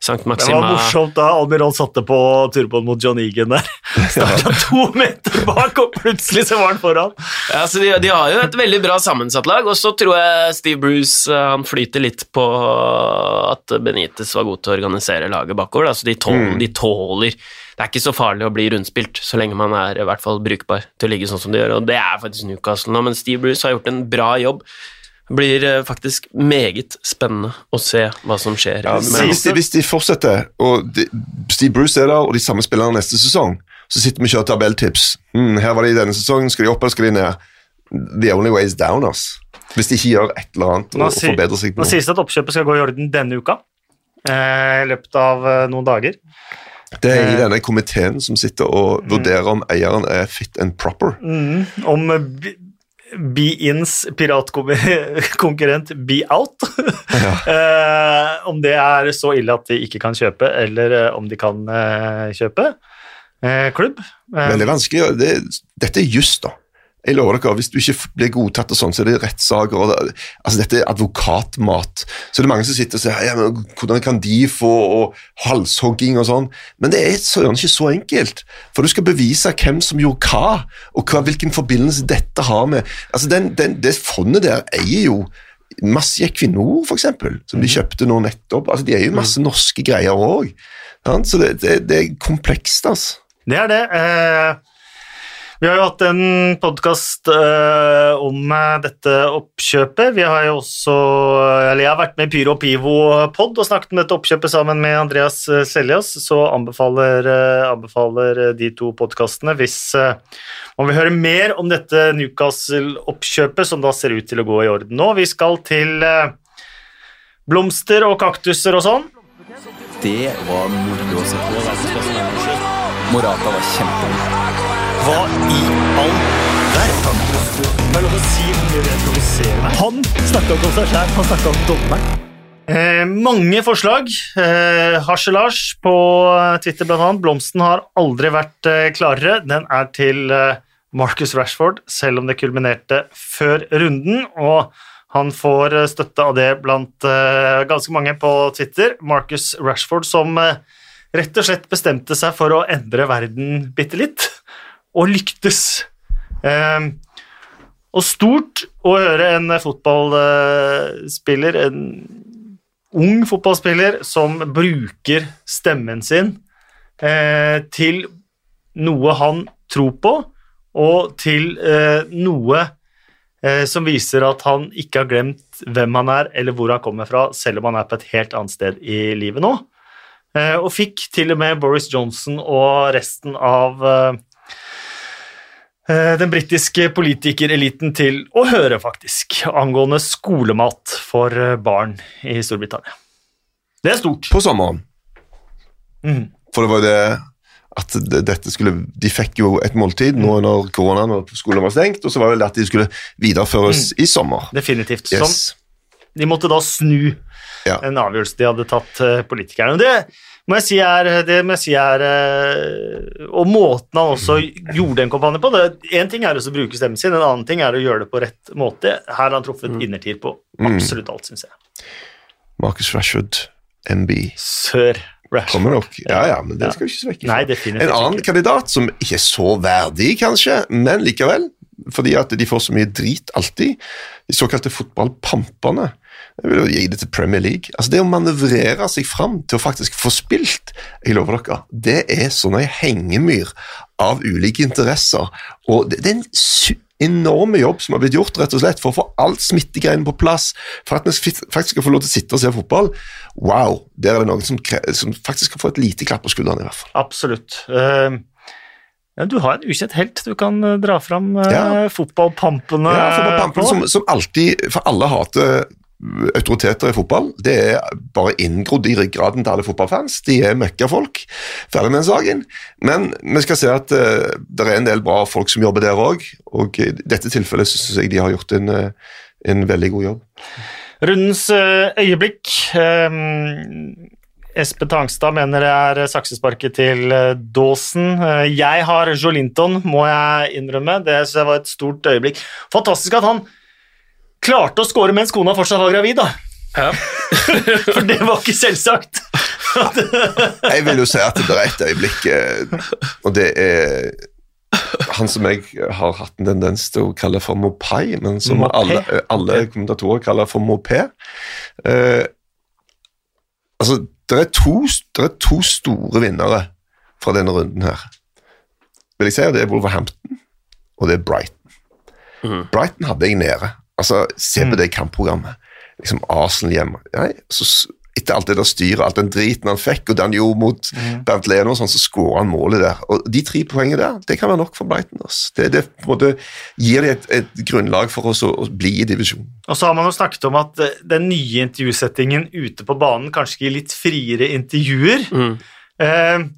Sankt Maxima Det var morsomt da Almiron satte på turboen mot John Egan der. Starta to meter bak, og plutselig så var han foran. Ja, så de, de, har jo et veldig bra sammensatt lag, og så tror jeg Steve Bruce han flyter litt på at Benitez var god til å organisere laget bakover. Da. Så de tåler, mm. de tåler det er ikke så farlig å bli rundspilt, så lenge man er i hvert fall brukbar til å ligge sånn som de gjør, og det er faktisk Newcastle nå, men Steve Bruce har gjort en bra jobb. Blir eh, faktisk meget spennende å se hva som skjer. Ja, hvis, de, hvis, de, fortsetter, og de, Steve Bruce er der, og de samme spillerne neste sesong, så sitter vi og kjører tabelltips. Mm, her var de i denne sesongen, skal de opp eller skal de ned? The only way is down, ass. Hvis de ikke gjør et eller annet og, forbedrer seg på noe. Nå sies det at oppkjøpet skal gå i orden denne uka, eh, i løpet av eh, noen dager. Det er i eh. denne komiteen som sitter og mm. vurderer om eieren er fit and proper. Mm. Om Be-ins piratkonkurrent Be Out. Ja. Eh, om det er så ille at de ikke kan kjøpe, eller eh, om de kan eh, kjøpe. Eh, klubb. Eh, Veldig vanskelig. Det, dette er juss, da. Jeg lover dere, Hvis du ikke blir godtatt, og sånn, så er det rettssaker. det- Altså, dette er advokatmat. Så det er mange som sitter og sier ja, men hvordan kan de få og halshogging og sånn. Men det er søren ikke så enkelt. For du skal bevise hvem som gjorde hva, og hva, hvilken forbindelse dette har med altså den, den, Det fondet der eier jo masse Equinor, eksempel, som de kjøpte nå nettopp. Altså, De eier jo masse norske greier òg. Så det, det, det er komplekst, altså. Det er det. Eh, vi har jo hatt en podkast uh, om eh, dette oppkjøpet. Vi har jo også Eller jeg har vært med i Pyro og Pivo-pod og snakket om dette oppkjøpet sammen med Andreas eh, Seljas, så anbefaler, uh, anbefaler eh, de to podkastene hvis uh, man vil høre mer om dette Newcastle-oppkjøpet, som da ser ut til å gå i orden nå. Vi skal til eh, blomster og kaktuser og sånn. Det var moro å se på. Morata var kjempegod. Hva i all verden? Det er lov å si hvor mye det provoserer meg. Han snakka ikke om seg sjæl, han snakka om dommeren. Eh, mange forslag. Eh, Harselars på Twitter annet. Blomsten har aldri vært eh, klarere. Den er til eh, Marcus Rashford, selv om det kulminerte før runden. Og han får eh, støtte av det blant eh, ganske mange på Twitter. Marcus Rashford som eh, rett og slett bestemte seg for å endre verden bitte litt, og lyktes. Eh, og stort å høre en fotballspiller, en ung fotballspiller, som bruker stemmen sin eh, til noe han tror på, og til eh, noe eh, som viser at han ikke har glemt hvem han er, eller hvor han kommer fra, selv om han er på et helt annet sted i livet nå. Eh, og fikk til og med Boris Johnson og resten av eh, den britiske politikereliten til å høre, faktisk, angående skolemat for eh, barn i Storbritannia. Det er stort. På sommeren. Mm. For det var jo det at dette skulle, De fikk jo et måltid nå under koronaen og skolen var stengt, og så var det vel at de skulle videreføres i sommer. Definitivt. Yes. Sånn. de måtte da snu Ja. en avgjørelse de hadde tatt, eh, politikerne. Det må jeg si er, det må jeg si er eh, Og måten han også gjorde en kampanje på det, En ting er å bruke stemmen sin, en annen ting er å gjøre det på rett måte. Her har han truffet innertier på absolutt alt, syns jeg. Marcus Rashford, MB. Sør Rashford. Kommer nok. Ja, ja, men det skal vi ikke svekke. Nei, En annen ikke. kandidat som ikke er så verdig, kanskje, men likevel, fordi at de får så mye drit alltid, de såkalte fotballpampene. Jeg vil jo gi det til Premier League. Altså Det å manøvrere seg fram til å faktisk få spilt, jeg lover dere, det er sånn en hengemyr av ulike interesser. Og det, det er en enorme jobb som har blitt gjort rett og slett for å få alt smittegreiene på plass, for at vi faktisk skal få lov til å sitte og se fotball. Wow, der er det noen som, som faktisk skal få et lite klapp på skuldrene, i hvert fall. Absolutt. Uh, du har en ukjent helt du kan eh, dra fram. eh, Ja. Fotballpampene Ja, fotballpampen på. som, som alltid, for alle hater autoriteter i fotball. Det er bare inngrodd i ryggraden til alle fotballfans. De er møkkafolk. Ferdig med den saken. Men vi skal se at uh, det er en del bra folk som jobber der òg, og i dette tilfellet syns jeg de har gjort en, eh, en veldig god jobb. Rundens eh, øyeblikk. Um Espen Tangstad mener det er saksesparket til Dawson. Jeg har Jolinton, må jeg innrømme. Det var et stort øyeblikk. Fantastisk at han klarte å score mens kona fortsatt var gravid, da. Ja. For det var ikke selvsagt. Jeg vil jo si at det er et øyeblikk, eh, og det er han som jeg har hatt en tendens til å kalle for Mopai, men som Mopé. alle, alle kommentatorer kaller for Mopé. Eh, altså, det er, to, det er to store vinnere fra denne runden her. Vil jeg si, og Det er Wolverhampton, og det er Brighton. Mm. Brighton hadde jeg nede. Altså, Se på det kampprogrammet. Liksom Arsenal hjemme. Nei, så etter alt det der styret, alt den driten han fikk, og det han gjorde mot Bernt Leno, og sånn, så skåra han målet der. Og De tre poengene der, det kan være nok for Brighton. Altså. Det, det på en måte gir dem et, et grunnlag for oss å, å bli i divisjonen. Og så har man jo snakket om at eh, den nye intervjusettingen ute på banen kanskje gir litt friere intervjuer. Mm. Eh,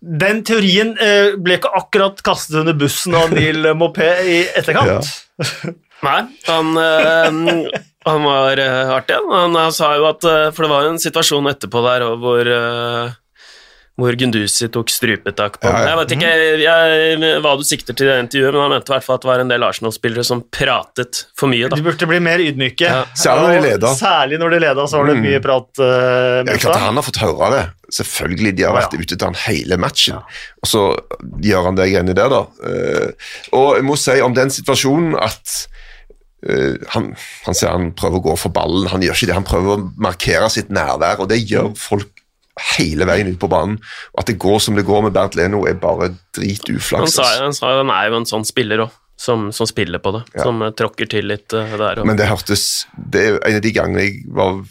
Den teorien eh, ble ikke akkurat kastet under bussen av Neil Mopé i etterkant. Nei, han, øh, han var øh, artig. Han, han sa jo at eh, For det var jo en situasjon etterpå der og hvor øh, hvor Gunduzi tok strupetak på Ja, ja. Jeg vet ikke jeg, hva du sikter til i det intervjuet, men han mente i hvert fall at det var en del Arsenal-spillere som pratet for mye. De burde bli mer ydmyke. Ja. Særlig når de leda. leder. Særlig når de leda, så var det Mm. mye prat uh, Ja, klart. Han har fått høre det. Selvfølgelig. De har vært ute til han hele matchen. Og så gjør han det greiene der, da. Uh, og jeg må si om den situasjonen at eh, han, han ser, han prøver å gå for ballen. Han gjør ikke det. Han prøver å markere sitt nærvær, og det gjør folk hele veien ut på banen. Og At det går som det går med Bernt Leno, er bare drituflaks. altså. han sa han er jo en sånn spiller òg, som, som spiller på det. Ja. Som eh, tråkker til litt eh, der. Og, Men det hørtes Det er en av de gangene jeg var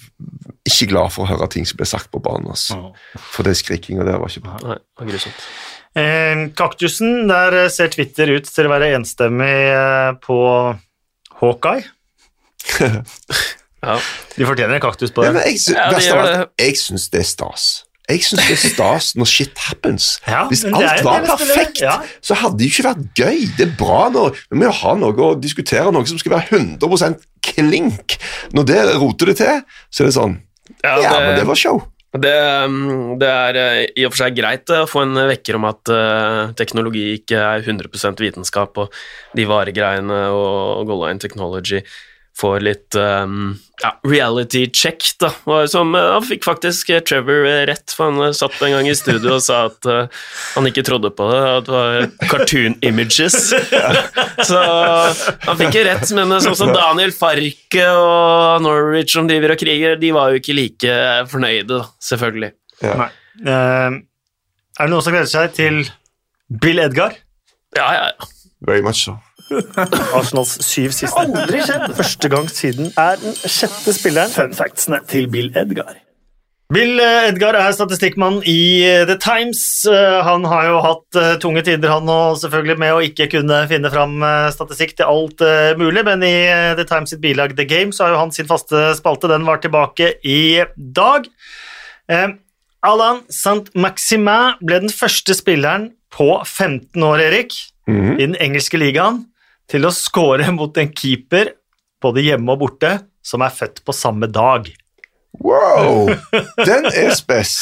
ikke glad for å høre ting som ble sagt på banen. Altså. For det skrikinga der var ikke bra. nei, det var grusomt. Eh, kaktusen, der eh, ser Twitter ut til å være enstemmig eh, på Hawkeye. Ja. De fortjener en kaktus på Ja, det. men jeg, Ja, de alt, jeg syns det er stas. Jeg syns det er stas når shit happens. Ja, Hvis alt det er var perfekt, Ja. så hadde det jo ikke vært gøy. Det er bra når vi må ha noe å diskutere, noe som skal være 100% klink. Når det roter det til, så er det sånn Ja, Ja, det- men det var show. Det, um, det er eh, i og for seg greit eh, å få en vekker om at eh, teknologi ikke er 100% vitenskap, og de varegreiene og Goal Line Technology får litt um, ja, reality check, da. Og som, eh, han fikk faktisk eh, Trevor eh, rett, for han satt en gang i studio og sa at uh, han ikke trodde på det, at det var cartoon images. Så han fikk jo rett, men sånn som Daniel Farke og Norwich som driver og kriger, de var jo ikke like fornøyde, da, selvfølgelig. Nei. Uh, er det noen som gleder seg til Bill Edgar? Ja, ja, ja. Very much so. Arsenals syv siste. Aldri skjedd! Første gang siden er den sjette spilleren. Fun factsene til Bill Edgar. Bill eh, Edgar er statistikkmann i eh, The Times. Eh, Han har jo hatt tunge tider, han òg, selvfølgelig med å ikke kunne finne fram statistikk til alt mulig, men i The Times sitt bilag The Game så har jo han sin faste spalte. Den var tilbake i dag. Alain Saint-Maximin ble den første spilleren på 15 år, Erik, Mhm. i den engelske ligaen til å score mot en keeper, både hjemme og borte, som er født på samme dag. Wow! Den er spess.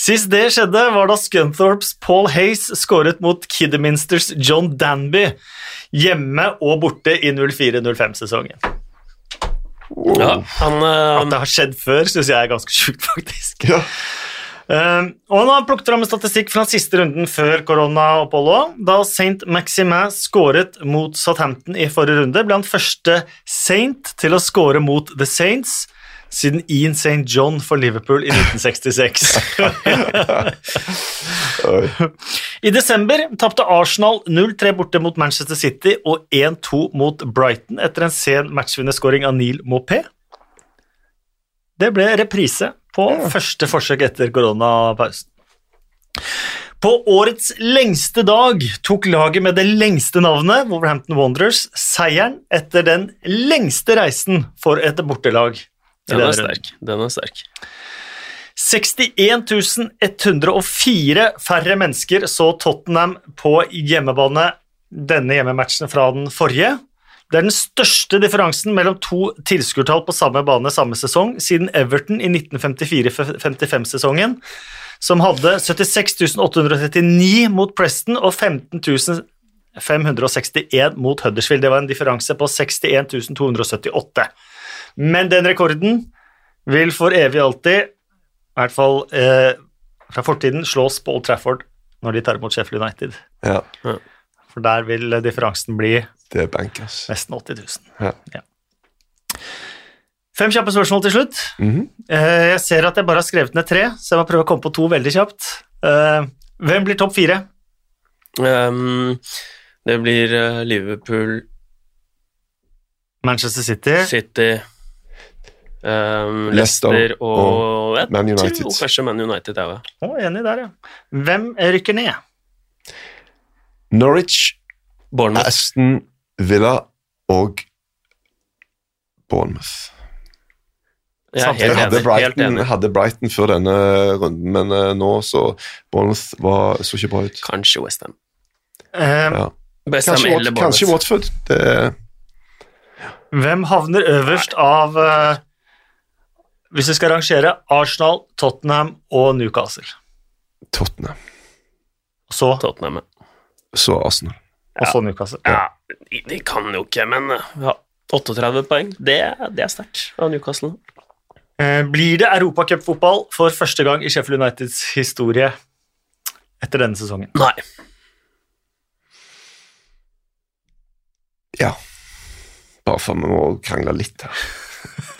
Sist det skjedde, var da Scunthorpes Paul Hayes skåret mot Kidderminsters John Danby hjemme og borte i 04-05-sesongen. ja uh, eh, At det har skjedd før, syns jeg er ganske sjukt, faktisk. Ja. Um, og han har plukket fram en statistikk fra siste runden før koronaoppholdet. Da Saint Maximin skåret mot Southampton i forrige runde, ble han første Saint til å skåre mot The Saints siden Ian St. John for Liverpool i 1966. I desember tapte Arsenal 0-3 borte mot Manchester City og 1-2 mot Brighton etter en sen matchvinnerskåring av Neil Maupé. Det ble reprise på første forsøk etter koronapausen. På årets lengste dag tok laget med det lengste navnet, Wolverhampton Wanderers, seieren etter den lengste reisen for et bortelag. den er sterk. Den er sterk. 61 104 færre mennesker så Tottenham på hjemmebane denne hjemmematchen fra den forrige. Det er den største differansen mellom to tilskuertall på samme bane samme sesong siden Everton i 1954-55-sesongen, som hadde 76 839 mot Preston og 15 561 mot Huddersfield. Det var en differanse på 61 278. Men den rekorden vil for evig alltid, i hvert fall eh, fra fortiden, slås på Old Trafford når de tar imot Sheffield United. Ja, For der vil differansen bli det er bankers. nesten 80 000. Ja. Fem kjappe spørsmål til slutt. Mm -hmm. jeg ser at jeg bare har skrevet ned tre, så jeg må prøve å komme på to veldig kjapt. Eh, hvem blir topp fire? Um, det blir eh, Liverpool, Manchester City. City, um, Leicester Leicester og, jeg Man United. tror kanskje Man United er det. Oh, enig der, ja. Hvem rykker ned? Norwich, Bournemouth. Aston Villa og Bournemouth. Jeg er Samtidig. Helt hadde enig. Helt Brighton, enig. hadde Brighton før denne runden, men eh, nå så Bournemouth var, så ikke bra ut. Kanskje Westham. Um, Ja. Westham Kanskje, Wat, kanskje Watford. Det Hvem havner øverst av uh, Hvis vi skal rangere Arsenal, Tottenham og Newcastle. Tottenham. Så, Tottenham. Så Arsenal. og så Newcastle. Ja, de, kan jo ikke, men eh, ja, 38 poeng, det, det er sterkt av Newcastle. Eh, Blir det europacupfotball for første gang i Sheffield Uniteds historie etter denne sesongen? Nei. Ja. Bare for vi må krangle litt her.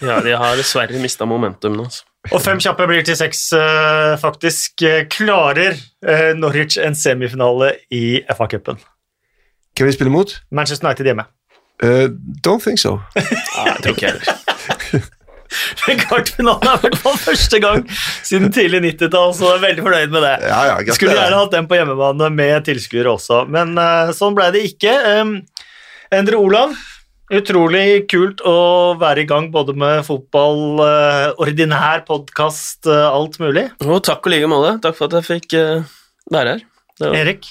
Ja, de har dessverre mista momentum nå. Altså. Og fem kjappe blir til seks, eh, faktisk. Klarer Norwich en semifinale i FA-cupen? Hvem vi spiller mot? Manchester United hjemme. Uh, don't think so. Ja, jeg tror ikke jeg heller. Kvartfinalen er i hvert fall første gang siden tidlig 90-tall, så jeg er veldig fornøyd med det. Ja, ja, Skulle gjerne hatt den på hjemmebane med tilskuere også, men uh, sånn ble det ikke. Um, Endre Olav, utrolig kult å være i gang både med fotball, uh, ordinær podkast, alt mulig. Og takk og like måte. Takk for at jeg fikk være her. Det var, Erik,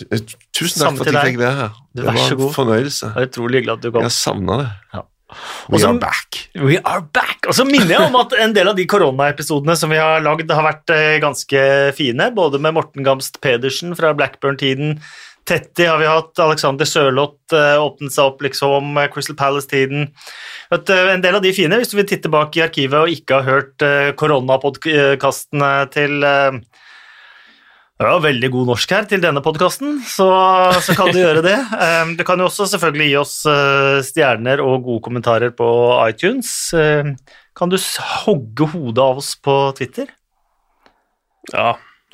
Tusen Samme takk for at jeg fikk være her. Det var en god. fornøyelse. det er utrolig hyggelig at du kom. Jeg savna det. Ja. We Også, are back. We are back! Og så minner jeg om at en del av de koronaepisodene som vi har lagd, har vært eh, ganske fine, både med Morten Gamst Pedersen fra Blackburn-tiden, Tetti har vi hatt, Alexander Sørloth eh, åpnet seg opp liksom, eh, Crystal Palace-tiden. En del av de fine, hvis du vil titte bak i arkivet og ikke har hørt koronapodkastene til det var veldig god norsk her til denne podkasten, så, så kan du gjøre det. Du kan jo også selvfølgelig gi oss eh, stjerner og gode kommentarer på iTunes. Kan du hogge hodet av oss på Twitter? ja,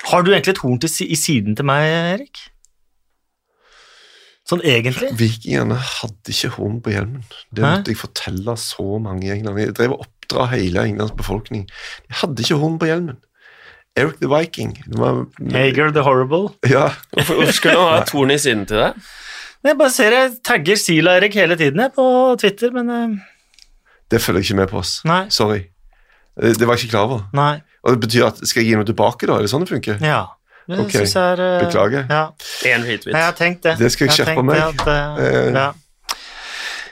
Har du egentlig et horn til, i siden til meg, Erik? Sånn egentlig? Vikingene hadde ikke horn på hjelmen. Det Hæ? måtte jeg fortelle så mange i England. Jeg drev og oppdra hele Englands befolkning. De hadde ikke horn på hjelmen. Eric the Viking var, Hager the Horrible. Ja, Hvorfor hvorfor skulle han ha et torn i siden til deg? Jeg bare ser jeg tagger Sila-Erik hele tiden jeg, på Twitter, men uh... det følger jeg ikke med på. oss. Nei. Sorry. Eh, Det var jeg ikke klar over. nei. Og det betyr at Skal jeg gi noe tilbake, da? Er det sånn det funker? Ja. Det Ok, synes jeg er Uh... beklager. Ja. En retweet. Nei, jeg har tenkt det. Det skal jeg har skjerpe meg. At, ja.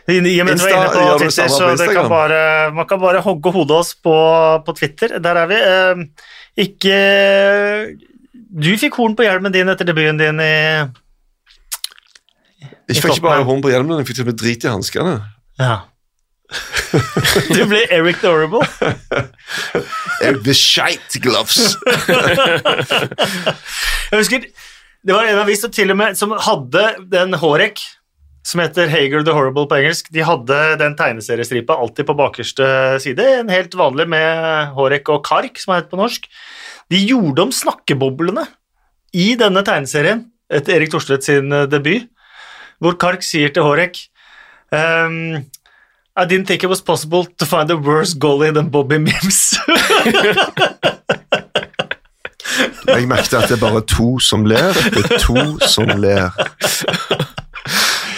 I i og med at du Insta, inne på gjør du det Twitter, samme så på det kan Instagram? bare, man kan bare hogge hodet oss på, på Twitter. Der er vi. Ikke Du fikk horn på hjelmen din etter debuten din i Jeg fikk ikke bare horn på hjelmen, jeg fikk til og med drit i hanskene. Ja. du ble Eric the Horrible. Eric the Shite Gloves. Jeg husker det var en avis som til og med som hadde den Hårek, som heter Hager the Horrible på engelsk. De hadde den tegneseriestripa alltid på bakerste side. En helt vanlig med Hårek og Kark, som er het på norsk. De gjorde om snakkeboblene i denne tegneserien etter Erik Thorstvedt sin eh, debut, hvor Kark sier til Hårek um, I didn't think it was possible to find a worse goalie than Bobby Mims. Jeg merket at det er bare to som ler. Det er to som ler.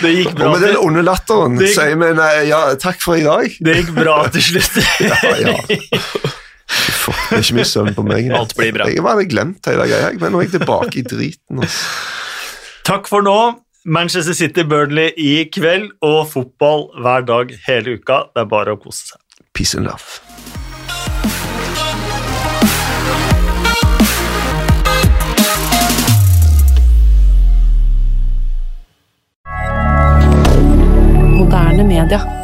Det gikk Og med den onde latteren sier vi nei, ja, takk for i dag. det gikk bra til slutt. Ja, ja. Fuck, Det er ikke mye søvn på meg. Alt blir bra. Jeg hadde glemt hele greia, men nå er jeg tilbake i driten. Altså. Takk for nå. Manchester City Burnley i kveld, og fotball hver dag hele uka. Det er bare å kose seg. Peace and love. moderne media.